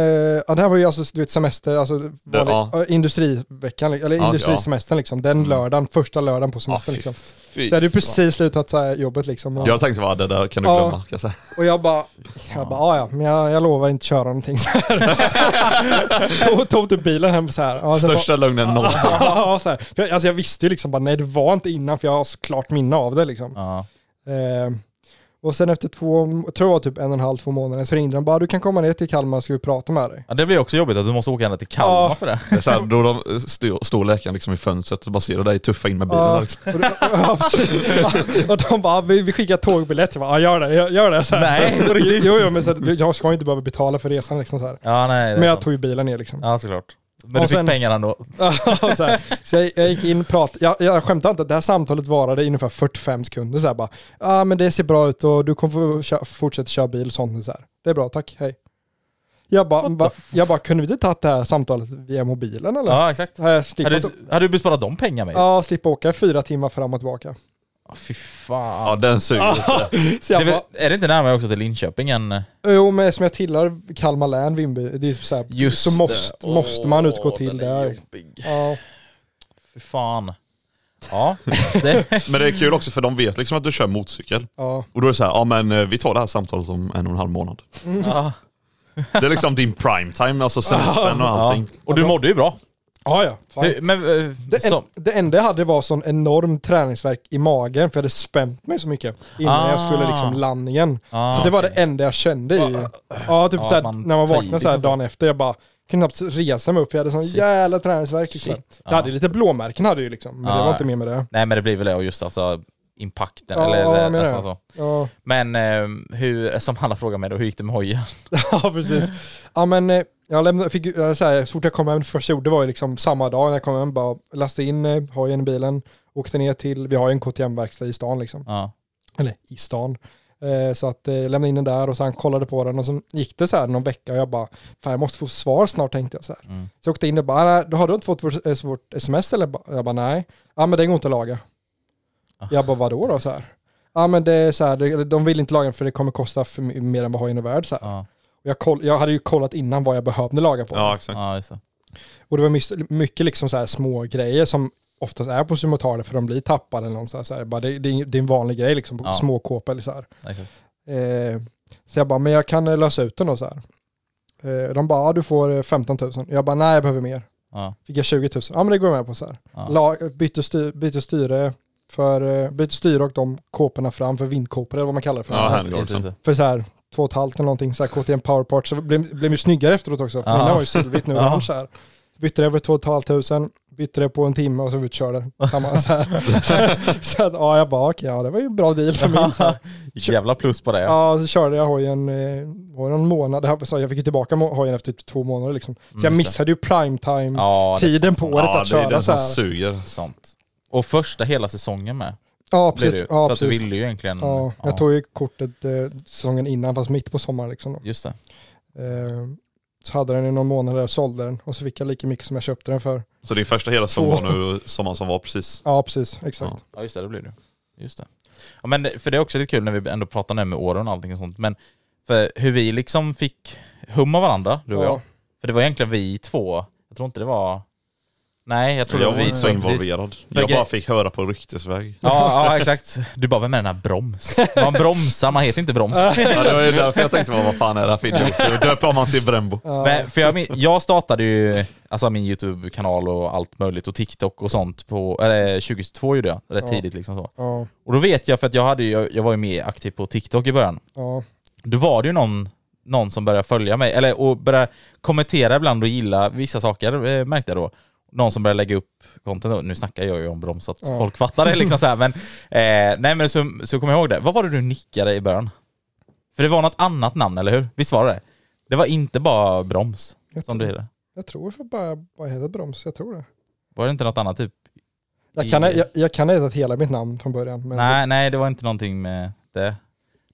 ja, det här var ju alltså du vet, semester, alltså vanlig, ja. eh, industriveckan, eller Ja, industrisemestern liksom. Den lördagen, första lördagen på semestern liksom. Så jag hade ju precis slutat så jobbet liksom. Och, Jag tänkte bara det där kan du Ja. glömma kan och jag bara, jag bara, "Ah, ja men jag, jag lovar inte köra någonting så här. [LAUGHS] tog, tog typ bilen hem så här. Ja, sen Största lögnen någonsin. [LAUGHS] Ja, så här. För jag, alltså jag visste ju liksom bara, nej det var inte innan för jag har såklart minne av det liksom. Ja. Eh, och sen efter två, jag tror det var typ en och en halv, två månader, så ringde de bara, du kan komma ner till Kalmar ska vi prata med dig. ja, det blir också jobbigt att du måste åka ända till Kalmar Ja. för det. Det är så här, då de står, står läkaren liksom i fönstret och bara ser dig tuffa in med bilen. Ja, liksom. och, det- ja, precis. Ja, och de bara, vi, vi skickar tågbiljett. Jag bara, ja gör det, gör, gör det. Så här. Nej. Jo, jo, men så, här, jag ska ju inte behöva betala för resan liksom så här. Ja, nej, Men jag tog ju bilen ner liksom. Ja, såklart. Men Och du fick sen- pengar ändå. [LAUGHS] så, här. så jag, jag gick in pratade, jag, jag skämtar inte, det här samtalet varade i ungefär 45 sekunder så här bara, ja ah, men det ser bra ut och du kommer få kö- fortsätta köra bil och sånt så här. Det är bra, tack, hej. Jag bara, ba, jag bara, kunde vi inte tagit det här samtalet via mobilen eller? Ja, exakt. Hade, du- hade du besparat de pengar med? ja, slippa åka fyra timmar fram och tillbaka. Ja, fy fan. Ja den suger [LAUGHS] det är, väl- är det inte närmare också till Linköping än... Jo men som jag tillhör Kalmar län, Vimby, det är så, här, Just så det. måste, måste man utgå till den är där. Ja, Fy fan. Ja, [LAUGHS] det, Men det är kul också för de vet liksom att du kör motorcykel. ja. Och då är det så här, ja men eh, vi tar det här samtalet om en och en halv månad. ja. Det är liksom din prime time, alltså semestern och allting. Och du mådde ju bra. Ja, ja. Hur- Men, eh, Det, så, en, det enda jag hade var sån enorm träningsverk i magen för jag hade spänt mig så mycket innan jag skulle liksom Ah. landningen. Ah, så det var okej. det enda jag kände i. Ja, typ Ja, såhär, man när man vaknade såhär liksom så. dagen efter, jag bara kunde knappt resa mig upp, jag hade sån Shit. jävla träningsverk liksom. Shit. Jag hade lite blåmärken hade jag ju liksom, men det var inte mer med det. Nej men det blir väl det och just alltså impacten Ja, eller, ja, eller jag nästan det. så. Ja. Men eh, hur, som alla frågar mig då, hur gick det med hojen? [LAUGHS] Ja precis. Ja men eh, jag lämnade, fick, eh, så, här, så fort jag kom hem, det första jag gjorde var ju liksom samma dag när jag kom hem, bara lastade in eh, hojen i bilen, åkte ner till, vi har ju en KTM-verkstad i stan liksom, Ja. eller i stan. Eh, så att eh, lämnade in den där och sen kollade på den och så gick det så här någon vecka och jag bara, fan jag måste få svar snart tänkte jag så här. Mm. Så jag åkte in och bara, "Nej, då har du inte fått vårt, vårt sms eller? Jag bara, nej. Ja men det går inte att laga. Jag bara, vadå då så här? Ja men det är så här, de vill inte laga för det kommer kosta för mer än vad hojen är värd så här. Ja. Och Jag, koll, jag hade ju kollat innan vad jag behövde laga på. Ja exakt. ja, just det. Och det var mycket, liksom så här små grejer som oftast är på sumotaler för de blir tappade eller något så här. Så här. Bara det, det, är- det är en vanlig grej liksom, på Ja. små kåpor eller så här. Exakt. Eh, så jag bara, men jag kan eh, lösa ut den då så här. Eh, de bara, ja, du får eh, 15 000. Jag bara, nej jag behöver mer. Ja. Fick jag 20 000. Ja men det går jag med på så här. Ja. La, bytte, styr, bytte styre för, eh, bytte styre och de kåporna fram för vindkåpor eller vad man kallar det för. Ja, det, det. För så här två och ett halvt eller någonting, så här KTM Powerpart. Så blev, blev ju snyggare efteråt också. För Ja. innan var ju silvrigt, nu är [LAUGHS] Ja. så här. Bytte det över två och ett halvt tusen, bytte det på en timme och så utkörde. Samma så här. [LAUGHS] så, så att, ja jag bara okej, ja det var ju en bra deal för min. Så här. [LAUGHS] Jävla plus på det. Ja. Ja, så körde jag hojen, eh, var det någon månad, det här, så jag fick ju tillbaka hojen efter typ två månader liksom. Så jag Mm, det. missade ju primetime Ja, det på det Ja att det är köra så som här. suger. Sant. Och första hela säsongen med. Ja precis. ju. Ja, för att du precis. ville ju egentligen... Ja, jag tog ju kortet eh, säsongen innan fast mitt på sommaren liksom. Då. Just det. Eh, så hade den i någon månad där sålde den och så fick jag lika mycket som jag köpte den för. Så din första hela sommar nu, sommaren som var precis. Ja precis, exakt. Ja. Ja just det, det blir det. Just det. Ja, men det- för det är också lite kul när vi ändå pratar nu med åren och allting och sånt. Men för hur vi liksom fick humma varandra, du och Ja. jag. För det var egentligen vi två. Jag tror inte det var... Nej, jag tror Jag var inte så involverad. Jag bara fick höra på ryktesväg. Ja, ja exakt. Du bara, vem är den här broms? Man bromsar, man heter inte broms. Ja, det var ju därför jag tänkte, vad fan är det här för idiot? Döper om han till Brembo. Ja. Men, för jag, jag startade ju alltså min YouTube-kanal och allt möjligt och TikTok och sånt på, eller 2022 gjorde jag, rätt Ja. tidigt liksom så. Ja, Och då vet jag, för att jag, hade jag, jag var ju mer aktiv på TikTok i början. ja, Då var det ju någon, någon som började följa mig, eller och började kommentera ibland och gilla vissa saker eh, märkte jag då. Någon som började lägga upp content, nu snackar jag ju om broms så att Ja. folk fattar det liksom så här, men eh, nej men så, så kommer jag ihåg det. Vad var det du nickade i början? För det var något annat namn, eller hur? Visst var det det? Var inte bara broms jag, som du heter? jag tror för bara, bara heter broms, jag tror det. Var det inte något annat typ? Jag kan, I- jag, jag kan ha hetat hela mitt namn från början. Men Nej, nej det var inte någonting med det.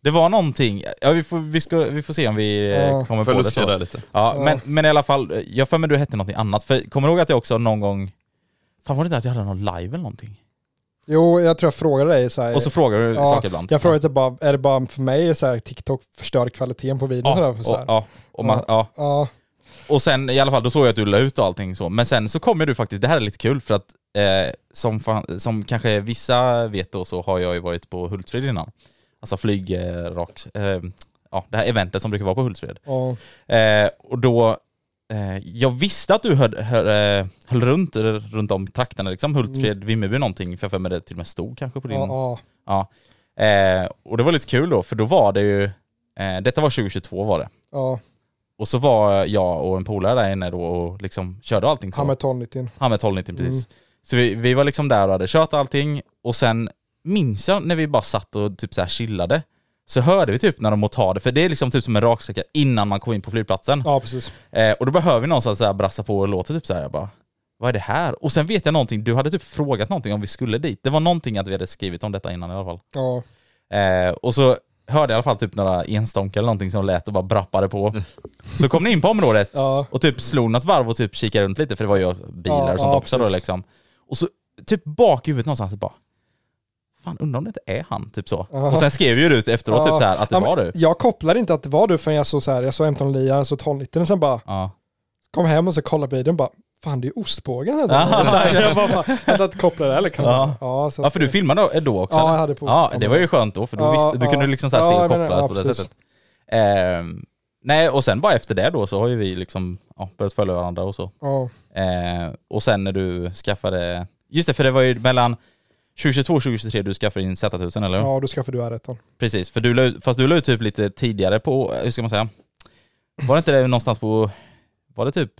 Det var någonting, ja vi får, vi ska, vi får se om vi eh, Ja. kommer på det så. där lite? Ja, Ja. Men, men i alla fall, jag för mig du hette någonting annat. För kommer du ihåg att jag också någon gång, Fan var det inte att jag hade någon live eller någonting? Jo, jag tror jag frågade dig så här, Och så frågar du Ja, saker ibland. Jag frågade typ bara, är det bara för mig så här, TikTok förstör kvaliteten på videon? ja, så så och, här. ja, och, man, ja. ja. och sen i alla fall, då såg jag att du la ut och allting så. Men sen så kommer du faktiskt, det här är lite kul för att eh, som, fan, som kanske vissa vet då så har jag ju varit på Hultsfred innan. Alltså flyg, eh, eh, ja det här eventet som brukar vara på Hultsfred. ja. Eh, och då, eh, jag visste att du höll, höll, eh, höll runt, runt om trakterna liksom, Hultsfred, Vimmerby någonting, för jag för mig det till och med stod kanske på din... Ja, Ja. Eh, och det var lite kul då, för då var det ju, detta var 2022 var det. ja. Och så var jag och en polare där inne då och liksom körde allting så. Han med tonnitin. Han med 1290 precis. Så vi, vi var liksom där och hade kört allting och sen minns jag när vi bara satt och typ så här chillade så hörde vi typ när de motade, för det är liksom typ som en raksträcka innan man kom in på flygplatsen. Ja, precis. Eh, och då behöver vi någonstans så här brassa på och låter typ så här. Jag bara, vad är det här? Och sen vet jag någonting, du hade typ frågat någonting om vi skulle dit. Det var någonting att vi hade skrivit om detta innan i alla fall. Ja. Eh, och så hörde jag i alla fall typ några enstånkar eller någonting som lät och bara brappade på. [LAUGHS] Så kom ni in på området Ja. och typ slog något varv och typ kikade runt lite för det var ju bilar och sånt ja, också då precis. liksom. Och så typ bak i huvudet någonstans bara Fan undrar om det inte är han, typ så. Ja. Och sen skrev ju du ut efteråt Ja. typ så här att det Ja, var du. Jag kopplade inte att det var du förrän jag såg så här, jag såg M12 Lia, jag såg tonnitin och sen bara Ja. kom hem och så kollade videon och bara Fan det är ju ostbågen. Ja. [LAUGHS] Så här, jag bara, fan, jag inte kopplat det heller kanske. Ja. Ja, ja att- för du filmade då, då också? Ja, eller? jag hade på. Ja, det var ju skönt då för då Ja, visste, du ja. kunde liksom så här Ja, se och koppla ja, på det precis. sättet. Ehm, nej, och sen bara efter det då så har ju vi liksom ja, börjat följa varandra och så. Ja, Eh, och sen när du skaffade, just det för det var ju mellan 2022 och 2023 du skaffade din Z1000 eller hur? ja, då skaffade du R1. Precis, för du la fast du la ut typ lite tidigare på, hur ska man säga? Var det inte det någonstans på, var det typ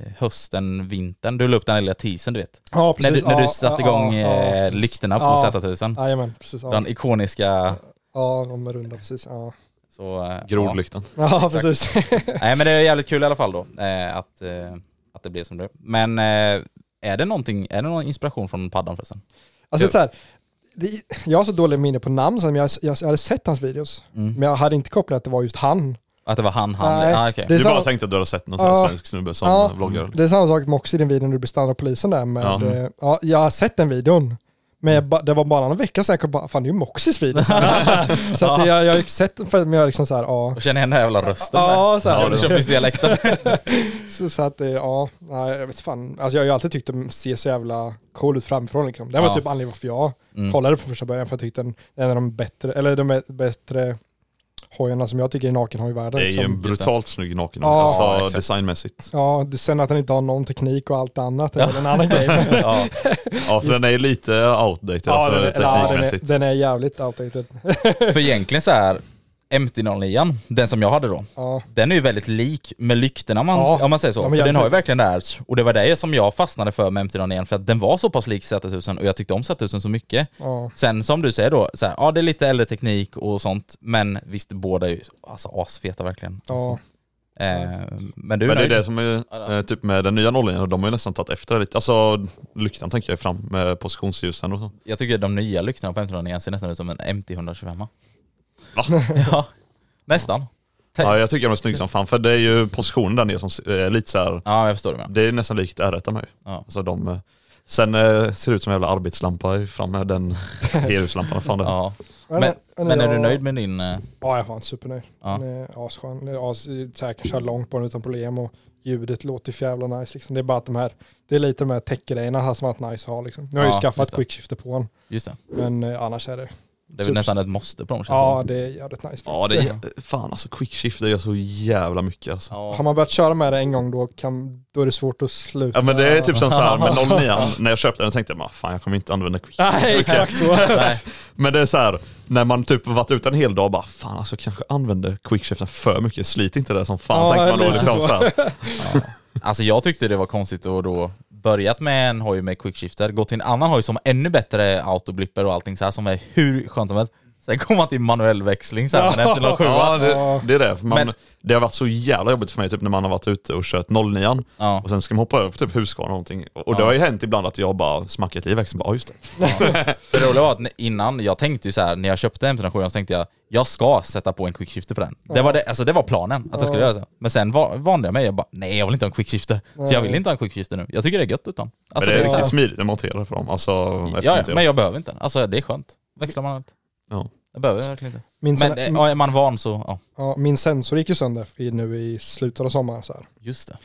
eh, hösten, vintern? Du la upp den här lilla teasern du vet. Ja, precis. När du, när ja, du satte ja, igång ja, eh, lyktorna på Ja. Z1000. Jajamän, precis. Ja, Den ikoniska, ja de är runda precis. Ja, så... eh, Grodlyktan. ja precis. [LAUGHS] Nej men det är jävligt kul i alla fall då, eh, att, eh, att det blev som det Men eh, är det någonting, är det någon inspiration från paddan förresten? Alltså så här, det, jag har så dålig minne på namn så jag, jag, jag hade sett hans videos. Mm. Men jag hade inte kopplat att det var just han. Att det var han, han, Nej, ah, är Du bara samma- tänkte att du hade sett någon sån Ja. svensk snubbe som Ja. vloggare. Det är samma sak med också i din video när du blev stannad av polisen där med, Ja. ja. ja, jag har sett den videon. Men jag, ba- det var bara en vecka sedan jag kom bara, fan det är ju Moxys video. Så, här. [LAUGHS] så att jag, jag har ju sett för men jag liksom så här, ja. Jag känner igen den här jävla rösten Ja, så här. Ja, du kör visst dialekten. [LAUGHS] Så, så att det, ja, nej, jag vet fan. Alltså jag har ju alltid tyckt att den ser så jävla cool ut framifrån liksom. Det var Ja. typ anledningen varför jag Mm. kollade på första början, för jag tyckte den är en av de bättre, eller de bättre hojarna som jag tycker är nakenhoj i världen. Det är ju en brutalt snygg naken Ja, alltså exakt. designmässigt. Ja, sen att den inte har någon teknik och allt annat är väl en annan grej. [LAUGHS] ja. Ja för den är ju lite outdated Ja, alltså den, är- ja, den, är, teknikmässigt. den är jävligt outdated. För egentligen så här MT-09, den som jag hade då, Ja, den är ju väldigt lik med lyktorna om man, Ja, om man säger så. är För den har ju verkligen det här, och det var det som jag fastnade för med MT-09 för att den var så pass lik Z1000 och jag tyckte om Z1000 så mycket. ja. Sen som du säger då, så här, ja det är lite äldre teknik och sånt, men visst båda är ju alltså, asfeta verkligen. ja. Alltså, eh, men du Men det är det som är eh, typ med den nya nollan, de har ju nästan tagit efter det lite. Alltså lyktan tänker jag fram med positionsljusen och så. Jag tycker de nya lyktorna på MT-09 ser nästan ut som en MT-125. Va? [LAUGHS] ja, nästan. Ja jag tycker de är snygga som fan för det är ju positionen där nere som är lite så här. Ja, jag förstår det. Det är nästan likt R1 med. Ja. Alltså de, eh, sen eh, ser det ut som en jävla arbetslampa fram med den [LAUGHS] helljuslampan. Fan det. Ja. Men, Men, men är du jag- nöjd med din... eh, Ja, jag är fan supernöjd. Ja. Den är asskön. As, jag kan köra långt på den utan problem och ljudet låter för jävla nice. Liksom. Det är bara att de här, det är lite de här tech-grejerna här som har varit nice att ha. Liksom. Nu har jag Ja, ju skaffat quickshifter på den, Just det. men eh, annars är det, Det är väl nästan ett måste på dem ja det är jävligt nice Ja faktiskt. det är, fan alltså quickshift det gör så jävla mycket alltså. som. Har man börjat köra med det en gång då, kan, då är det svårt att sluta. Ja men det är typ som såhär med 09 när jag köpte den tänkte jag fan jag kommer inte använda quickshift Nej, mycket." exakt så. Nej. [LAUGHS] Men det är så här, när man typ varit ute en hel dag bara, fan alltså jag kanske använder quickshiften för mycket, slit inte det som fan Ja, tänker man då liksom så. så här. Alltså jag tyckte det var konstigt att då börjat med en hoj med quickshifter, gått till en annan hoj som har ännu bättre autoblipper och allting så här som är hur skönt som helst. Sen kom man till manuell växling sen, men efter några Ja, sjua. det, det är det. För man, Men- det har varit så jävla jobbigt för mig typ, när man har varit ute och kört 09 Ja. och sen ska man hoppa över på typ Husqvarna eller någonting. Och det Ja. har ju hänt ibland att jag bara smackat i växeln. Bara, "Ja, just det. Det roliga var att innan, jag tänkte ju så här när jag köpte M307 så tänkte jag, jag ska sätta på en quickshifter på den. Det, var det, alltså det var planen, att jag skulle göra det. Men sen vande jag mig, jag bara, nej jag vill inte ha en quickshifter. Så jag vill inte ha en quickshifter nu. Jag tycker det är gött utan. Alltså, men det är riktigt smidigt att montera för dem. Alltså, Ja, ja, men jag behöver inte. Alltså det är skönt. Växlar man allt. Ja. Jag behöver verkligen inte. Min, Men eh, ja, är man van så, ja. ja, min sensor gick ju sönder i, nu i slutet av sommaren. Så här. Just det.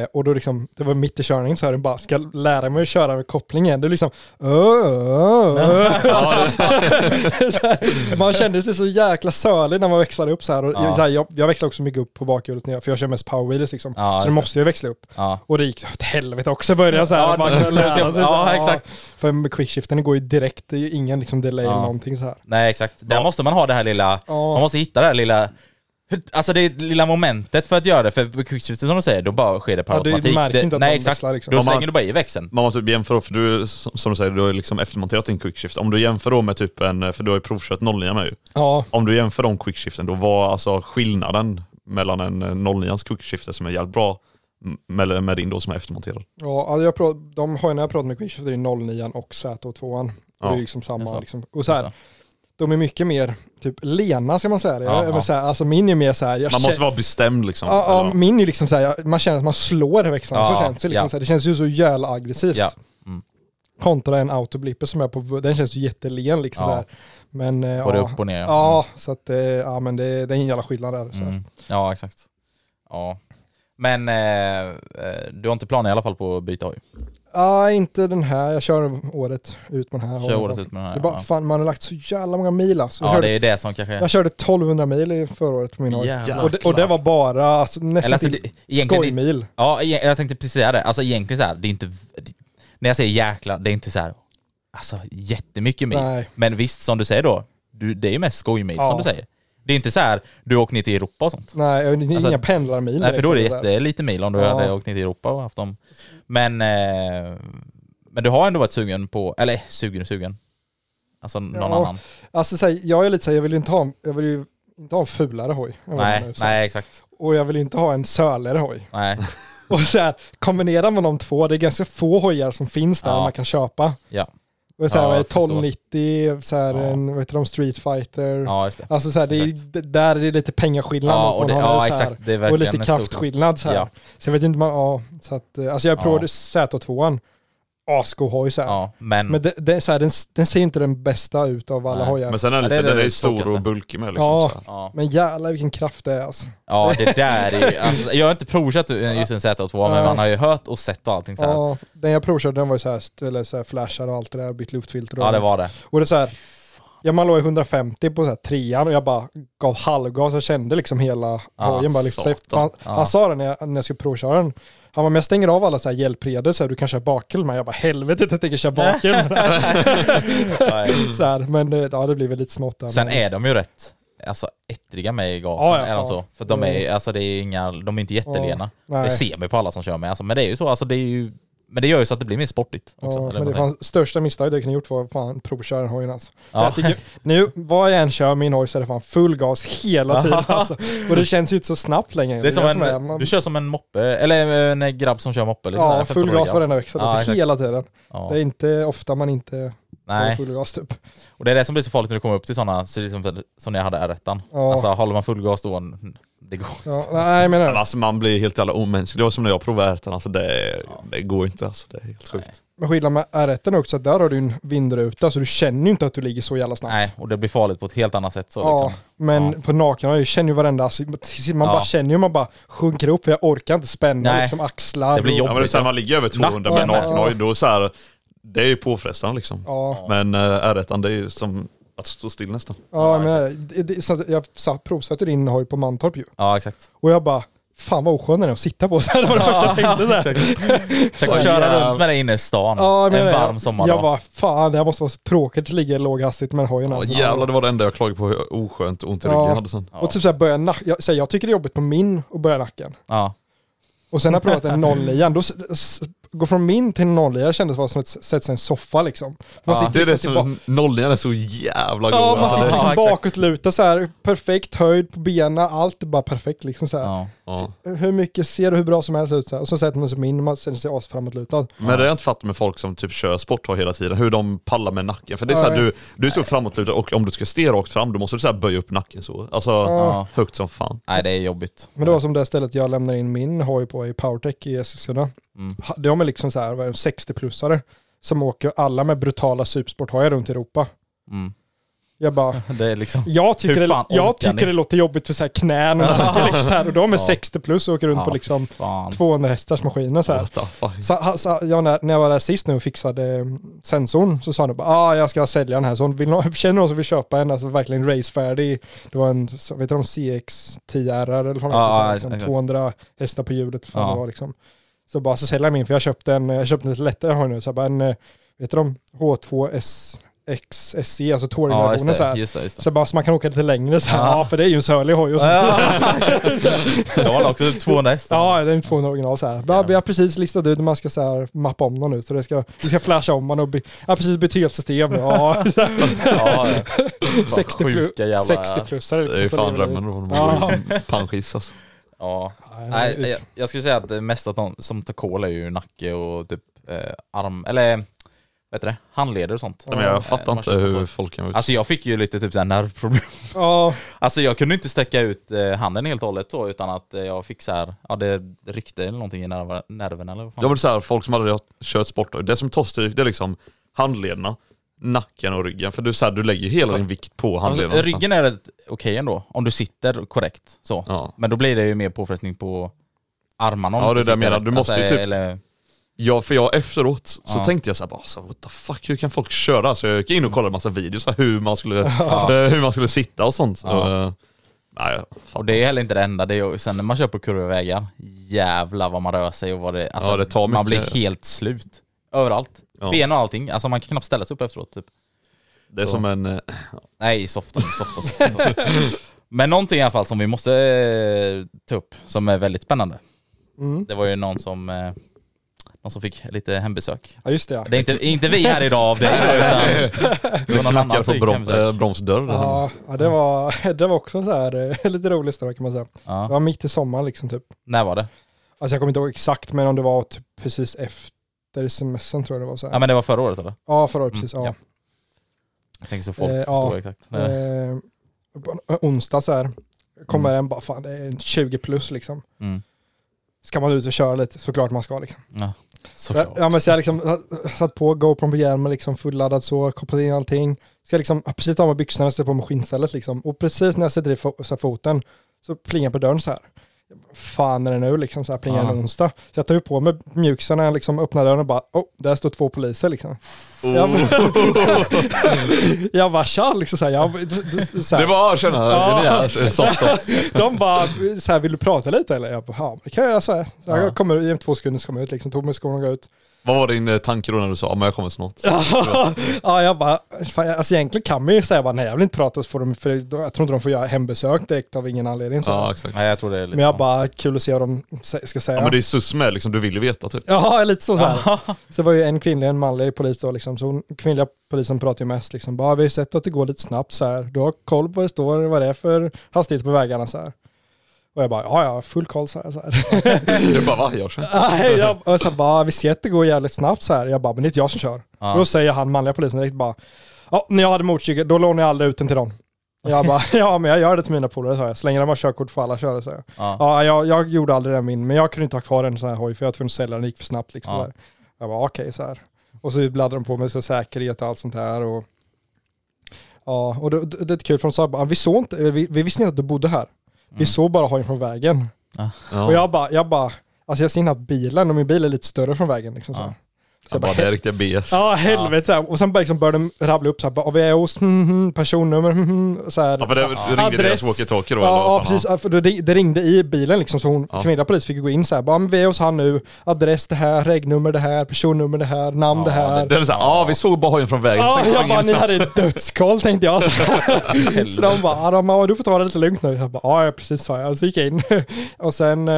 Eh, och då liksom, det var mitt i körningen så här, jag bara ska lära mig att köra med kopplingen. Det är liksom, "Åh, [LAUGHS] åh, åh." [LAUGHS] så här, man kände sig så jäkla sölig när man växlade upp så här. Och Ja. så här jag, jag växlar också mycket upp på bakhjulet nu, för jag kör mest powerwheels liksom. Ja, så just då måste jag växla upp. Ja. Och det gick åt helvete också började jag så här. Ja, det- sig så här, ja, exakt. För med quickshiften går ju direkt, det är ju ingen liksom delay Ja. eller någonting så här. Nej exakt. Där måste man ha det här lilla, Ja. man måste hitta det här lilla Alltså det lilla momentet för att göra det, för på quickshifter som du säger, då bara sker det per Ja, automatik. det, att nej exakt, liksom. då man- slänger du bara i växeln. Man måste jämföra, för du, som du säger, du har ju liksom eftermonterat din quickshift. Om du jämför då med typ en, för du har ju provkört 09 med ju. Ja, Om du jämför de quickshiften, då var alltså skillnaden mellan en eh, 09 quickshifter som är jävligt bra med, med din då som är eftermonterad. ja alltså jag pratar, de har ju när jag pratat med quickshifter i 09 och Z2. Och Ja. det är liksom samma. Liksom. Och så här, de är mycket mer typ lena ska man säga det. Ja, ja. alltså min är mer så här, jag Man måste känner- vara bestämd liksom. Ja, ja, min är liksom så här, jag- man känner att man slår växlarna. Ja, så känns det, liksom ja. så här, det känns ju så jävla aggressivt. Ja. Mm. Kontra en autoblipper som är på, den känns ju jättelen liksom Ja. så här. Men eh, Både ja, upp och ner. ja, så att eh, ja men det, det är en jävla skillnad där. Så. Mm. Ja exakt. Ja. Men eh, eh, du har inte planer i alla fall på att byta hoj? Ja, inte den här. Jag kör året ut med den här. Kör året ut med den här? Det är bara, ja. fan, man har lagt så jävla många mil alltså. Jag, ja det är det som kanske... jag körde 1200 mil i förra året på min hoj. Och det, och det var bara alltså, nästan alltså, det- skojmil. Ja, egen- jag tänkte precis säga det. Alltså egentligen så här, det är inte... När jag säger jäklar, det är inte så här, alltså jättemycket mil. Nej. Men visst, som du säger då, du, det är ju mest skojmil Ja. som du säger. Det är inte så här, du åker ner till Europa och sånt. Nej, det är Alltså, inga pendlarmil. Nej för då är det jättelite mil om du Ja. hade åkt ner till Europa och haft dem. Men, eh, men du har ändå varit sugen på, eller sugen och sugen. Alltså någon Ja. annan. Alltså så här, jag är lite såhär, jag vill ju inte ha, jag vill ju inte ha en fulare hoj. Nej, här. nej exakt. Och jag vill inte ha en söligare hoj. Nej, [LAUGHS] Och så här, kombinera med de två, det är ganska få hojar som finns där Ja. man kan köpa. ja. Och så här, Ja, vad är jag förstår. 1290, så här, Ja. en, vad heter de, Street Fighter. Ja just det. Alltså så här, det är, det, där är det lite pengaskillnad Ja, och det, ha ja exakt. Det är Och lite kraftskillnad så här. Ja. Så jag vet inte, man, ja, så att, eh, alltså jag Ja. provade Z2an, asgo hoj så här. Ja, men... Men det, det, är så här, den, den ser inte den bästa ut av alla Nej. hojar. Men Men, sen är Ja, det det lite, är den är ju stor och bulkig med liksom. Ja. Så här. ja. jävlar vilken kraft det är alltså. ja, det där är ju, alltså, jag har inte provkört just en Z2 men man har ju hört och sett och allting så här. Ja, den jag provkörde den var ju så här, eller så här flashar och allt det där, bytt luftfilter och Ja det var det. Och det är så här, ja man låg i 150 på så här trean och jag bara gav halvgas och kände liksom hela Ja, hojen bara lyfta sig. Han, Ja. han sa det när jag, när jag skulle provköra den. Han var men jag stänger av alla så här hjälpreder så här, du kan köra bakhjul med. Jag bara helvete jag tänker köra bakhjul [LAUGHS] så här, Men eh, ja det blir väl lite smått där. Sen men- är de ju rätt alltså, ettriga med i gasen, Ja, ja, är de ja. så? För de är, alltså, det är inga, de är inte jättelena. nej. det ser man ju på alla som kör med, alltså, men det är ju så, alltså, det är ju, men det gör ju så att det blir mer sportigt också. Ja, men det fan, största misstaget jag kunde gjort var fan provköra hojen alltså. Ja. Tycker, nu, vad jag än kör min hoj så är det fan full gas hela tiden alltså. Och det känns ju inte så snabbt längre. Det är som en, är, man, du kör som en moppe, eller en grabb som kör moppe. Liksom, Ja, full 15-åriga. gas varenda växel, Ja, alltså, hela tiden. Ja. Det är inte ofta man inte Nej, full gas typ. och det är det som blir så farligt när du kommer upp till sådana, så liksom, som när jag hade R1. Ja. Alltså håller man full gas då, det går Ja, nej men Men alltså man blir helt jävla omänsklig. Det var som när jag provade ärtan, alltså det, det går inte alltså. Det är helt sjukt. Men skillnaden med R1 är också att där har du en vindruta så du känner ju inte att du ligger så jävla snabbt. Nej, och det blir farligt på ett helt annat sätt så Ja, liksom. men Ja. på naken jag känner ju varenda, alltså, man Ja. bara känner ju man bara sjunker upp för jag orkar inte spänna Nej. liksom axlar. Det blir och- Ja, men här, man ligger över 200 med Nacken, nakenhoj, ja. då så här, det är ju påfrestande liksom. Ja, Men äh, R1 det är ju som att stå still nästan. ja men det, det, så att jag sa- provsatte din hoj på Mantorp ju. Ja exakt. Och jag bara, fan vad oskön den är att sitta på. Så här, [LAUGHS] det var det första jag tänkte så här. Tänk att [LAUGHS] köra runt med det inne i stan, Ja, jag en menar, varm jag, sommardag. jag bara, fan det här måste vara så tråkigt att ligga i låg hastighet med hojen. Ja, alltså. jävlar det var det enda jag klagade på hur oskönt och ont i Ja. ryggen jag hade sen. Och typ såhär börja nack, jag, så här, jag tycker det är jobbigt på min och börja nacken. Ja. Och sen har jag provat en 09 då s- s- gå från min till en nollnia kändes som att sätta sig i en soffa liksom. Man Ja, sitter Det är det liksom som, nollningen är så jävla god. Ja, man sitter det- liksom Ja, bakåtlutad så här, perfekt höjd på benen, allt är bara perfekt liksom så här. Ja. ja. Hur mycket ser du hur bra som helst ut så här. Och så sätter man sig in och man känner sig asframåtlutad. Men det har jag inte fattat med folk som typ kör sporthoj hela tiden, hur de pallar med nacken. För det är så här, Ja. du, du är så framåtlutad och om du ska stå rakt fram då måste du så böja upp nacken så. Alltså Ja. högt som fan. Nej det är jobbigt. Men det var som det stället jag lämnade in min hoj på i Powertech i Eskilstuna. Mm. De är liksom så här, vad är det, 60-plussare som åker alla med brutala supersporthojar runt i Europa. Mm. Jag bara, [LAUGHS] Det är liksom... jag tycker, det, jag tycker det låter jobbigt för så här knän och liksom så här, och de är Ja. 60 plus och åker runt Ja, på liksom fan. 200 hästars maskiner så här. Så, så, jag, när, när jag var där sist nu och fixade mm, sensorn så sa han bara ah, jag ska sälja den här. Så vill någon, [LAUGHS] känner någon som vill köpa en, alltså verkligen racefärdig. Det var en, vet du om CX10R eller vad Ja, liksom, exakt. 200 hästar på hjulet. Fan Ja. det var liksom. Så bara så säljer jag min för jag köpte en, jag köpte en lite lättare hoj nu. Så jag bara en, eh, vet du om H2S X SE, alltså Ja touringversionen så det, här. just det. Just det. Så bara så man kan åka lite längre så här. Ja. Ja, för det är ju en sörlig hoj. Och så. Det var också 200 hästar. Ja, det är 200 original så här. Ja. Vi har precis listat ut hur man ska så här, mappa om dem nu. Så det ska, vi ska flasha om man och by, ja, precis byta helt system. Ja, så [LAUGHS] Ja, 60 [LAUGHS] plus, sjuka jävla- 60 plus. Det är ju fan drömmen. Ja. Panschis alltså. Ja. Nej, Nej, jag, jag skulle säga att det mesta att de, som tar kol är ju nacke och typ eh, arm, eller vad heter det, handleder och sånt. Men jag Eh, fattar man inte hur folk kan... Alltså jag fick ju lite typ såhär nervproblem. Ja, [LAUGHS] Alltså jag kunde inte sträcka ut eh, handen helt och hållet då utan att eh, jag fick så här, ja det ryckte eller någonting i nerv, nerven eller vad fan. Ja men så här, folk som aldrig har kört sporthoj, det som tar stryk det är liksom handlederna, nacken och ryggen. För du, så här, du lägger hela din vikt på alltså, handlederna. ryggen är okej ändå, om du sitter korrekt så. Ja. Men då blir det ju mer påfrestning på armarna om Ja, det är det jag menar. Du måste ju alltså, typ- Eller, Ja för jag efteråt så Ja. tänkte jag så här, bara, alltså, what the fuck, hur kan folk köra? Så jag gick in och kollade en massa videos här, hur, man skulle, [LAUGHS] eh, hur man skulle sitta och sånt. Ja. Eh, nej, och det är heller inte det enda, det är sen när man kör på kurviga vägar, jävla vad man rör sig och vad det, alltså, Ja, det tar man blir mycket. helt slut. Överallt. Ja. Ben och allting, alltså man kan knappt ställa sig upp efteråt typ. Det är Så. som en... eh, Nej, softa, softa, softa. softa. [LAUGHS] Men någonting i alla fall som vi måste eh, ta upp, som är väldigt spännande. mm. Det var ju någon som, eh, någon som fick lite hembesök. ja just det ja. Det är inte, inte vi här idag av det, utan det var någon [LAUGHS] annan knackar som på fick brom, hembesök. äh, bromsdörr. Ja, ja det, var, [LAUGHS] det var också en så här, eh, lite rolig historia kan man säga. Det Ja. var mitt i sommaren liksom typ. När var det? Alltså jag kommer inte ihåg exakt men om det var typ precis efter semestern tror jag det var så här. Ja men det var förra året eller? Ja, förra året Mm, precis. Ja. ja. Jag tänker så folk Eh, förstår ja. exakt. Eh, onsdag så här, kommer en bara, fan det är en 20 plus liksom. Mm. Ska man ut och köra lite, såklart man ska liksom. Ja. Såklart. Ja men så jag liksom satt på GoPron på hjälmen liksom fulladdad så, kopplat in allting. Ska liksom precis ta av mig byxorna och sätta på mig skinnstället liksom. Och precis när jag sätter i fo- så här foten så plingar på dörren så här. Fan är det nu liksom så här plingar Ja. en onsdag. Så jag tar ju på mig mjukisarna när jag liksom öppnar dörren och bara, oh, där står två poliser liksom. Jag, [LAUGHS] jag bara tja liksom så här, jag, så här. Det var, känna, Ja. det är soft, soft. [LAUGHS] De bara, så här, vill du prata lite eller? Jag bara, ja det kan jag göra så här. Så Ja. jag kommer i två sekunder så kommer jag ut liksom, tog mig skorna och går ut. Vad var din eh, tanke då när du sa, "Ja, men jag kommer snart? [LAUGHS] ja, jag bara, fan, alltså egentligen kan man ju säga bara nej jag vill inte prata så får de, för jag tror inte de får göra hembesök direkt av ingen anledning. Så. Ja exakt. Nej jag tror det är lite men jag bara, kul att se vad de ska säga. Ja men det är sus med liksom, du vill ju veta typ. Ja, [LAUGHS] lite så. så, här. så det var ju en kvinnlig och en manlig polis då liksom. Så hon, kvinnliga polisen pratar ju mest liksom. Bara, vi har ju sett att det går lite snabbt så här. Du har koll på vad det står, vad det är för hastighet på vägarna så här. Och jag bara, ja ja, full koll så här. Så här. Du bara va? Jag känner inte. Nej, jag, och så bara, vi ser att det går jävligt snabbt så här. Jag bara, men det är inte jag som kör. Ja. Och då säger han, manliga polisen direkt bara, ja, när jag hade motorcykel, då lånade jag aldrig ut den till dem. Jag bara, [LAUGHS] ja men jag gör det till mina polare sa jag. Så länge de har körkort får alla köra, så jag. Ja. Ja, jag, jag gjorde aldrig det min, men jag kunde inte ha kvar en sån här hoj för jag var tvungen att sälja den, det gick för snabbt liksom. Ja. Där. Jag bara, okej så här. Och så laddade de på med så säkerhet och allt sånt här. Och, ja, och det, det, det är kul för de sa bara, vi såg inte, vi, vi visste inte att du bodde här. Vi såg bara hojen från vägen. Ja. Och jag bara, jag bara, alltså jag ser inte att bilen, och min bil är lite större från vägen liksom. Så. Ja. Så Jag bara, det är riktiga BS. Ja, helvete. så. Och sen bara liksom började de rabbla upp så här, bara, vi är hos mm, mm, personnummer, mm, så här. Ja för det, ringde deras walkie-talkie då eller? Ja, ja vad fan? precis. Ja, För det, det ringde i bilen liksom, så hon, Ja. kvinnliga polis fick gå in så här, bara, men vi är hos han nu, adress det här, regnummer det här, personnummer det här, namn det här. Den är såhär, ja vi såg bara hojen från vägen. Ja, jag bara, ni hade dödskoll tänkte jag. [LAUGHS] så de bara, ja, de bara, du får ta det lite lugnt nu. Jag bara, ja ja, precis sa jag. Så gick jag in. [LAUGHS] och sen, Och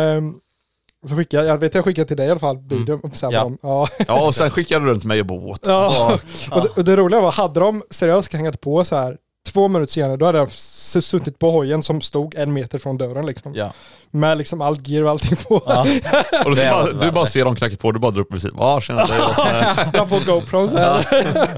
så skickade jag, vet jag skickade till dig i alla fall, video. Så här Ja. Ja. [LAUGHS] Ja, och sen skickade du runt mig och the Ja. Och, det, och det roliga var, hade de seriöst hängt på så här två minuter senare, då hade jag suttit på hojen som stod en meter från dörren liksom. Ja. Med liksom allt gear och allting på. Ja. Och du, Det bara, du bara ser dem knacka på, du bara drar upp sidan. Ja, tjena, det är jag som är... [LAUGHS] Jag får GoPro så här.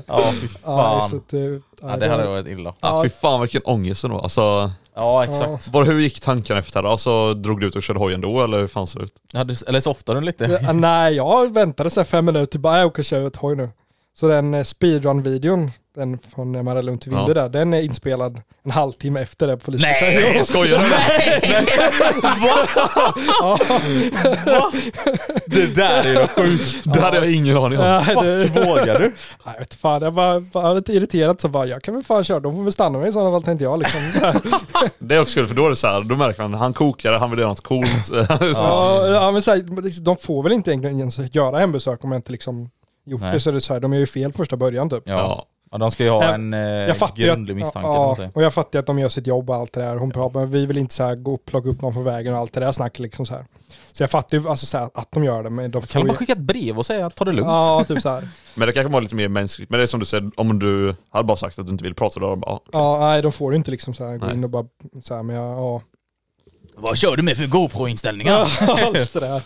Ja, fy [LAUGHS] Ja, fan. så att, eh, ja, Ja, det hade varit illa. Ja, fy fan vilken ångest ändå. Alltså, Ja, exakt. bara, hur gick tankarna efter det? Alltså, drog du ut och körde hojen då eller hur fan ser det ut? Hade, eller softade du lite? Ja, nej, jag väntade så här fem minuter, bara jag åker och kör ett hoj nu. Så den eh, speedrun-videon, den från rallade runt i Vimby Ja. där, den är inspelad en halvtimme efter det på polisen. Nej. Skojar du? [LAUGHS] Det där är ju sjukt. Det hade jag ingen aning om. Nej, det, Vågar du? Nej, jag vet fan, jag var bara lite irriterad så bara, jag kan väl fan köra, de får väl stanna mig i sådana fall tänkte jag liksom. [LAUGHS] Det är också kul för då är det så här, då märker man han kokar, han vill göra något coolt. ja, ja, men så här, de får väl inte egentligen göra hembesök om jag inte liksom gjort Nej. det, så är det så här, de är ju fel första början typ. Ja. Ja, de ska ju ha en eh, Jag fattar grundlig att, misstanke. ja, och jag fattar att de gör sitt jobb och allt det där. Hon pratar, men vi vill inte så här gå och plocka upp någon från vägen och allt det där snacket liksom så här. Så jag fattar ju alltså så här, att de gör det, men de Kan de ju... bara skicka ett brev och säga ta det lugnt? Ja, typ så här. Men det kanske var lite mer mänskligt. Men det är som du säger, om du hade bara sagt att du inte vill prata, då hade de bara, Ja, nej, de får ju inte liksom så här gå Nej. in och bara så här, men jag, ja. Vad kör du med för GoPro-inställningar? [LAUGHS] allt det där.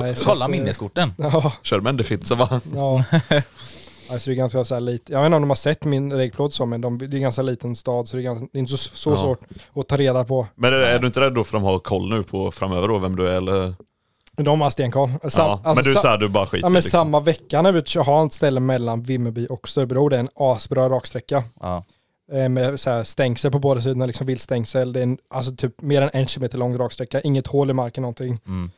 Nej, så Kolla eh, minneskorten. Ja, kör med så va? ja. [LAUGHS] [LAUGHS] Alltså det är ganska så här lite, jag vet inte om de har sett min regplåt så, men de, det är en ganska liten stad så det är, ganska, det är inte så, så Ja. svårt att ta reda på. Men är, är du inte rädd då för de har koll nu på framöver då, vem du är eller? De har stenkoll. Sam, ja. alltså, men du sa- säger du bara skiter Ja men liksom. samma vecka när vi kör- har ett ställe mellan Vimmerby och Störebro, det är en asbra raksträcka. Ja. Eh, Med så här stängsel på båda sidorna, liksom viltstängsel. Det är en, alltså typ mer än en kilometer lång raksträcka, inget hål i marken någonting. Mm.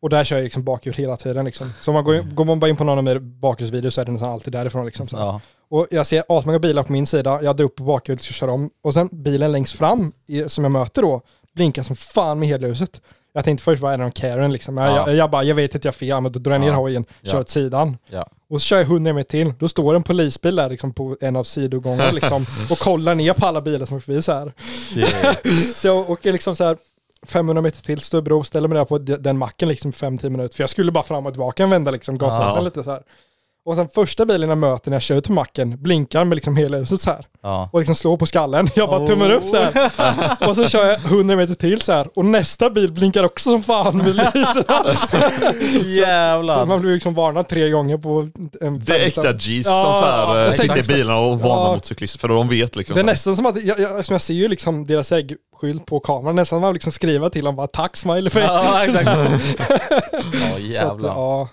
Och där kör jag liksom bakhjul hela tiden liksom. Så om man går, går man bara in på någon av mina bakhjulsvideos så är det nästan alltid därifrån liksom. Så. Ja. Och jag ser asmånga bilar på min sida, jag drar upp på bakhjulet och kör om. Och sen bilen längst fram, i, som jag möter då, blinkar som fan med helhuset. Jag tänkte först bara, är det någon Karen liksom? Jag, Ja. jag, jag bara, jag vet att jag har fel, men då drar jag ner Ja. hojen, kör Ja. åt sidan. Ja. Och så kör jag 100 meter till, då står en polisbil där liksom på en av sidogångarna liksom, [LAUGHS] och kollar ner på alla bilar som är förbi så här. [LAUGHS] Så jag åker liksom så här 500 meter till Störebro, ställer mig där på den macken liksom 5-10 minuter. För jag skulle bara fram och tillbaka och vända liksom gaslåsen Ja. lite så här. Och sen första bilen jag möter när jag kör till macken blinkar med liksom hela huset så här. Ja. Och liksom slår på skallen. Jag bara tummar upp så här. Och så kör jag 100 meter till så här. Och nästa bil blinkar också som fan med lyserna. [LAUGHS] Så Jävlar. man blir liksom varnad tre gånger på en Det är äkta G's Ja, som så här, jag äh, sitter i bilarna och varnar Ja. mot cyklister för de vet liksom. Det är så nästan som att, jag, jag, som jag ser ju liksom deras äggskylt på kameran, nästan som att man liksom skriva till dem bara tack smiley face. Ja, exakt. [LAUGHS] Ja, Så att, jävlar.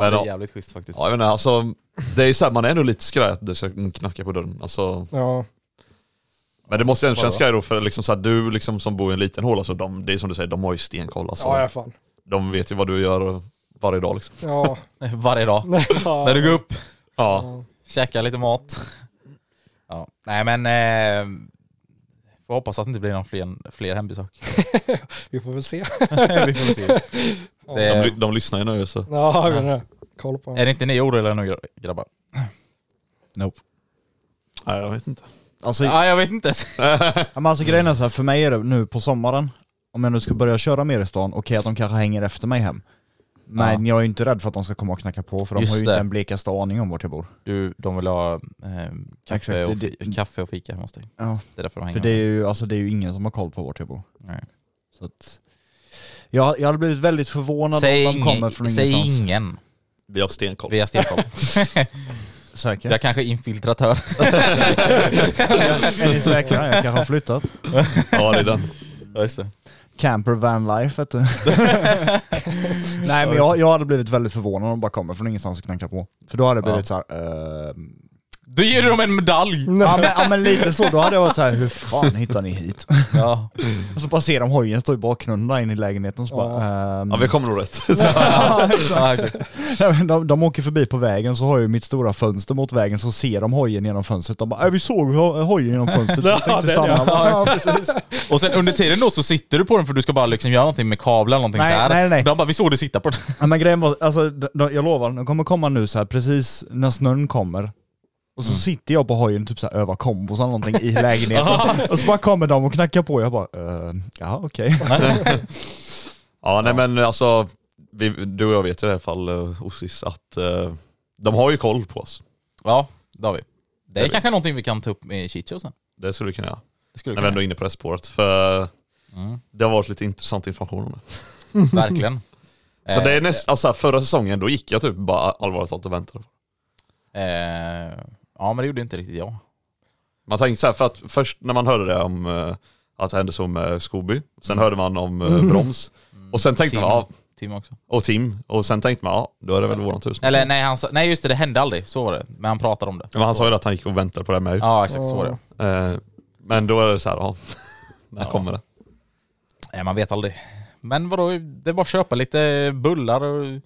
Ja. Ja, det är Men ja. jävligt schysst faktiskt. Ja, jag inte, alltså, det är ju så här, man är ändå lite skraj att det ska knacka på dörren. Alltså, ja. men det måste ändå kännas skraj då för liksom så här, du liksom som bor i en liten håla, så de, det är som du säger, de har ju stenkoll. Alltså, Ja, ja fan. De vet ju vad du gör varje dag liksom. Ja. [LAUGHS] Varje dag. ja. [LAUGHS] När du går upp, Ja. käka lite mat. Ja. Nej men, eh, får hoppas att det inte blir någon fler, fler hembesök. [LAUGHS] Vi får väl se. Vi får se. De, Det, ly- de lyssnar ju nu så. Ja, jag vet inte. Koll på är det inte ni oroliga nu grabbar? Nope. Nej, jag vet inte. Alltså, Ja, jag vet inte. [LAUGHS] Ja, men alltså grejen är så här, för mig är det nu på sommaren, om jag nu ska börja köra mer i stan, okej att de kanske hänger efter mig hem. Men jag är ju inte rädd för att de ska komma och knacka på, för de Just har ju det. inte en blekaste aning om vart jag bor. Du, de vill ha eh, kaffe, Exakt, och, det- fi- kaffe och fika hemma hos dig. Ja, Det är därför de hänger för det är ju, alltså, det är ju ingen som har koll på vart jag bor. Nej. Så att, jag, jag hade blivit väldigt förvånad Säg, om de kommer från säg ingenstans. ingen. Vi har stenkoll. Vi har stenkoll. [LAUGHS] Säker? Jag kanske är infiltratör. är ni säkra? Jag kanske har flyttat. Ja, det är den. Ja, just det. Camper van life vet du. [LAUGHS] Nej men jag, jag hade blivit väldigt förvånad om de bara kommer från ingenstans och knackar på. För då hade det blivit så här. ehm, Då ger du dem en medalj! ja, men, ja men lite så, då hade jag varit så här: hur fan hittar ni hit? Ja. [LAUGHS] Och så bara ser de hojen stå i bakgrunden där inne i lägenheten så bara... ehm, Ja, vi kommer nog rätt. [LAUGHS] ja, exakt. ja, exakt. Ja, men de, de åker förbi på vägen så har jag ju mitt stora fönster mot vägen så ser de hojen genom fönstret. De bara äh, vi såg ho- hojen genom fönstret [LAUGHS] så vi tänkte stanna. ja. Ja, precis. Och sen under tiden då så sitter du på den för du ska bara liksom göra någonting med kablar eller någonting Nej, så här. nej, nej. De bara, vi såg dig sitta på den. Ja, men grejen var, alltså, de, de, jag lovar, de kommer komma nu så här precis när snön kommer. Och så sitter jag på hojen typ så här övar kombos eller någonting i [LAUGHS] lägenheten. och så bara kommer de och knackar på jag bara, uh, ja okej. [LAUGHS] [LAUGHS] Ja, nej men alltså, vi, du och jag vet ju i alla fall, uh, Ossis, att eh, de har ju koll på oss. Ja, det har vi. Det är kanske någonting vi kan ta upp med Chicho sen. Det skulle du kunna göra. Det skulle När vi ändå är inne på det spåret. För Mm. det har varit lite intressant information om det. Verkligen. Så det är Eh, näst, alltså förra säsongen, då gick jag typ bara allvarligt talat och väntade. Eh, ja men det gjorde inte riktigt jag. Man tänkte så här, för att först när man hörde det om eh, att det hände så med Scooby, sen Mm. hörde man om eh, Broms, och sen tänkte Tim, man, ja, Tim också. och Tim, och sen tänkte man, ja, då är det väl våran tur. Eller nej, han sa, nej just det, det hände aldrig. Så var det. Men han pratade om det. Men han sa ju att han gick och väntade på det med. Ja exakt, så var det. Eh, men då är det så här, ja, [LAUGHS] när kommer det? Nej man vet aldrig. Men vadå, det är bara att köpa lite bullar och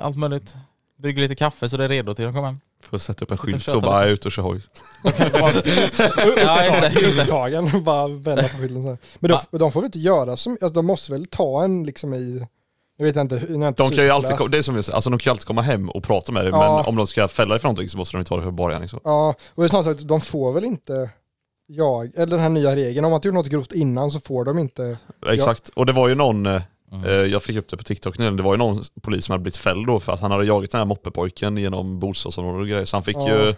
allt möjligt. Brygga lite kaffe så det är redo till att komma hem. Får sätta upp en skylt så bara, jag är ute och kör hoj. Huvudtagen, [LAUGHS] bara vända på skylten så här. Men de, de får väl inte göra som, alltså de måste väl ta en liksom i, jag vet inte, jag inte De kan ju alltid, det är som jag säger, alltså de kan ju alltid komma hem och prata med dig, Ja. men om de ska fälla dig för någonting så måste de ju ta det för bara gärning så. Ja, och det är så att de får väl inte jag, eller den här nya regeln, om man inte gjort något grovt innan så får de inte, Exakt, och det var ju någon, eh, Mm. eh, jag fick upp det på TikTok nu, det var ju någon polis som hade blivit fälld då för att han hade jagat den här moppepojken genom bostadsområdet och grejer, så han fick Ja. ju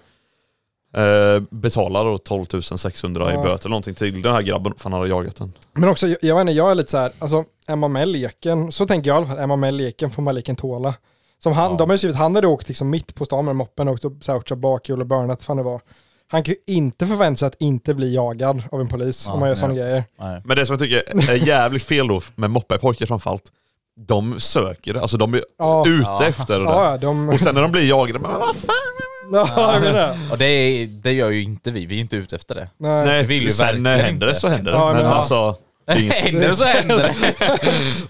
eh, betala då 12 600 Ja. i böter eller någonting till den här grabben för han hade jagat den. men också, jag, jag vet inte, jag är lite så här, alltså är man med leken, så tänker jag i alla fall, är man med leken får man leken tåla. Som han, Ja. de har ju skrivit, han hade åkt liksom mitt på stan med moppen och åkt och så här, kört bakhjul och burnat, fan det var. Han kan ju inte förvänta sig att inte bli jagad av en polis Ja, om man gör sådana grejer. Nej. Men det som jag tycker är jävligt fel då med moppepojkar framförallt, de söker det, alltså de är Ja, ute Ja. efter det. ja, de... Och sen när de blir jagade, men vad fan? ja, jag menar det. Och det, är- det gör ju inte vi, vi är inte ute efter det. Nej. Nej, vill ju sen händer det så händer det. Ja, men men- alltså, det är, inget, Händer det så händer det.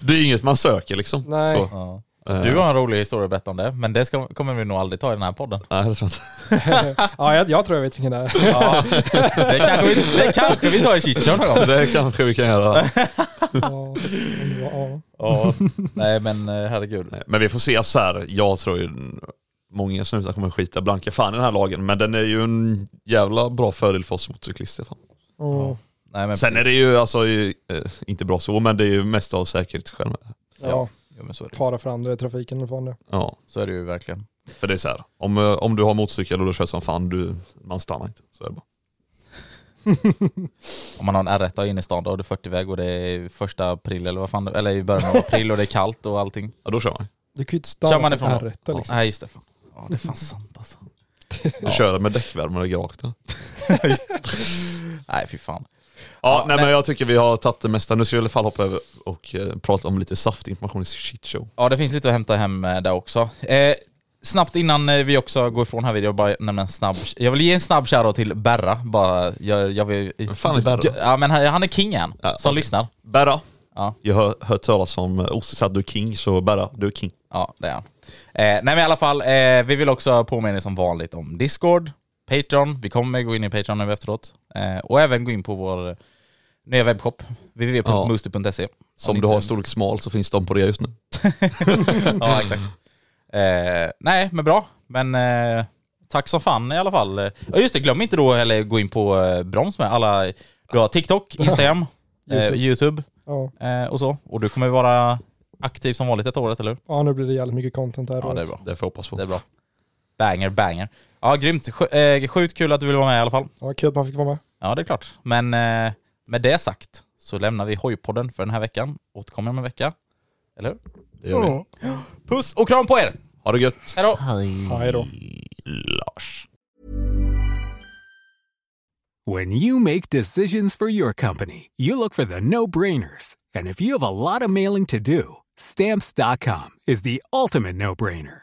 det är inget man söker liksom. Nej. Så, Ja. Du har en rolig historia att berätta om det, men det ska, kommer vi nog aldrig ta i den här podden. Nej, det tror jag inte. ja, jag, jag tror jag vet vilken det är. Ja, det, kanske vi, det kanske vi tar i Chichon någon gång. Det kanske vi kan göra. Ja, ja. Ja, nej men eh, herregud. Nej, Men vi får se så här. jag tror ju många snusar kommer skita blanka fan i den här lagen, men den är ju en jävla bra fördel för oss motorcyklister. Fan. Ja. Nej, men Sen är det precis. ju alltså, ju, eh, inte bra så, men det är ju mest av säkerhetsskäl. med. Ja, Ja, men så är det. fara för andra i trafiken och fan det. Ja, Så är det ju verkligen. för det är så här. Om, eh, om du har motorcykel och du kör som fan, du, man stannar inte. Så är det bara. [LAUGHS] Om man har en R1 inne i stan, då har du 40-väg och det är första april eller vad fan eller i början av april och det är kallt och allting. Ja, då kör man. Du kan ju inte Kör stanna man för ifrån då? R1 Ja, liksom. Nej just det. Fan. Ja det är fan sant alltså. Du kör med lägger rakt. eller? [LAUGHS] Nej fy fan. Ja, nej, men jag tycker vi har tagit det mesta. Nu ska vi i alla fall hoppa över och eh, prata om lite saftig information i shit show. Ja det finns lite att hämta hem eh, där också. Eh, snabbt innan eh, vi också går ifrån här videon, bara nämna en snabb... Jag vill ge en snabb shoutout till Berra. Bara, jag, jag vill, Vem fan är Berra? Ja men han, han är kingen Ja, som okej. lyssnar. Berra, Ja. jag har hört talas om eh, att du är king, så Berra, du är king. Ja, det är han. Eh, nej men i alla fall, eh, vi vill också påminna er som vanligt om Discord, Patreon, vi kommer gå in i Patreon nu efteråt. Eh, och även gå in på vår nya webbshop, www.moosty.se. Som du har storlek smal så finns de på det just nu. [LAUGHS] ja, exakt. Eh, nej, men bra. Men eh, tack som fan i alla fall. Ja just det, glöm inte då heller gå in på eh, Broms med alla, du har TikTok, [LAUGHS] Instagram, eh, YouTube. YouTube eh, och så. Och du kommer vara aktiv som vanligt ett året, eller hur? ja, nu blir det jävligt mycket content här. Ja, det är bra. Det får jag hoppas på. Det är bra. Banger, banger. Ja, grymt. Sj- eh, Sjukt kul att du vill vara med i alla fall. Ja, kul att man fick vara med. Ja, det är klart. Men eh, med det sagt så lämnar vi hojpodden för den här veckan. Återkommer om en vecka. Eller hur? Det gör vi. Puss och kram på er! Ha det gött. Hej då! Hej då. Lars. When you make decisions for your company, you look for the no brainers. And if you have a lot of mailing to do, stamps.com is the ultimate no brainer.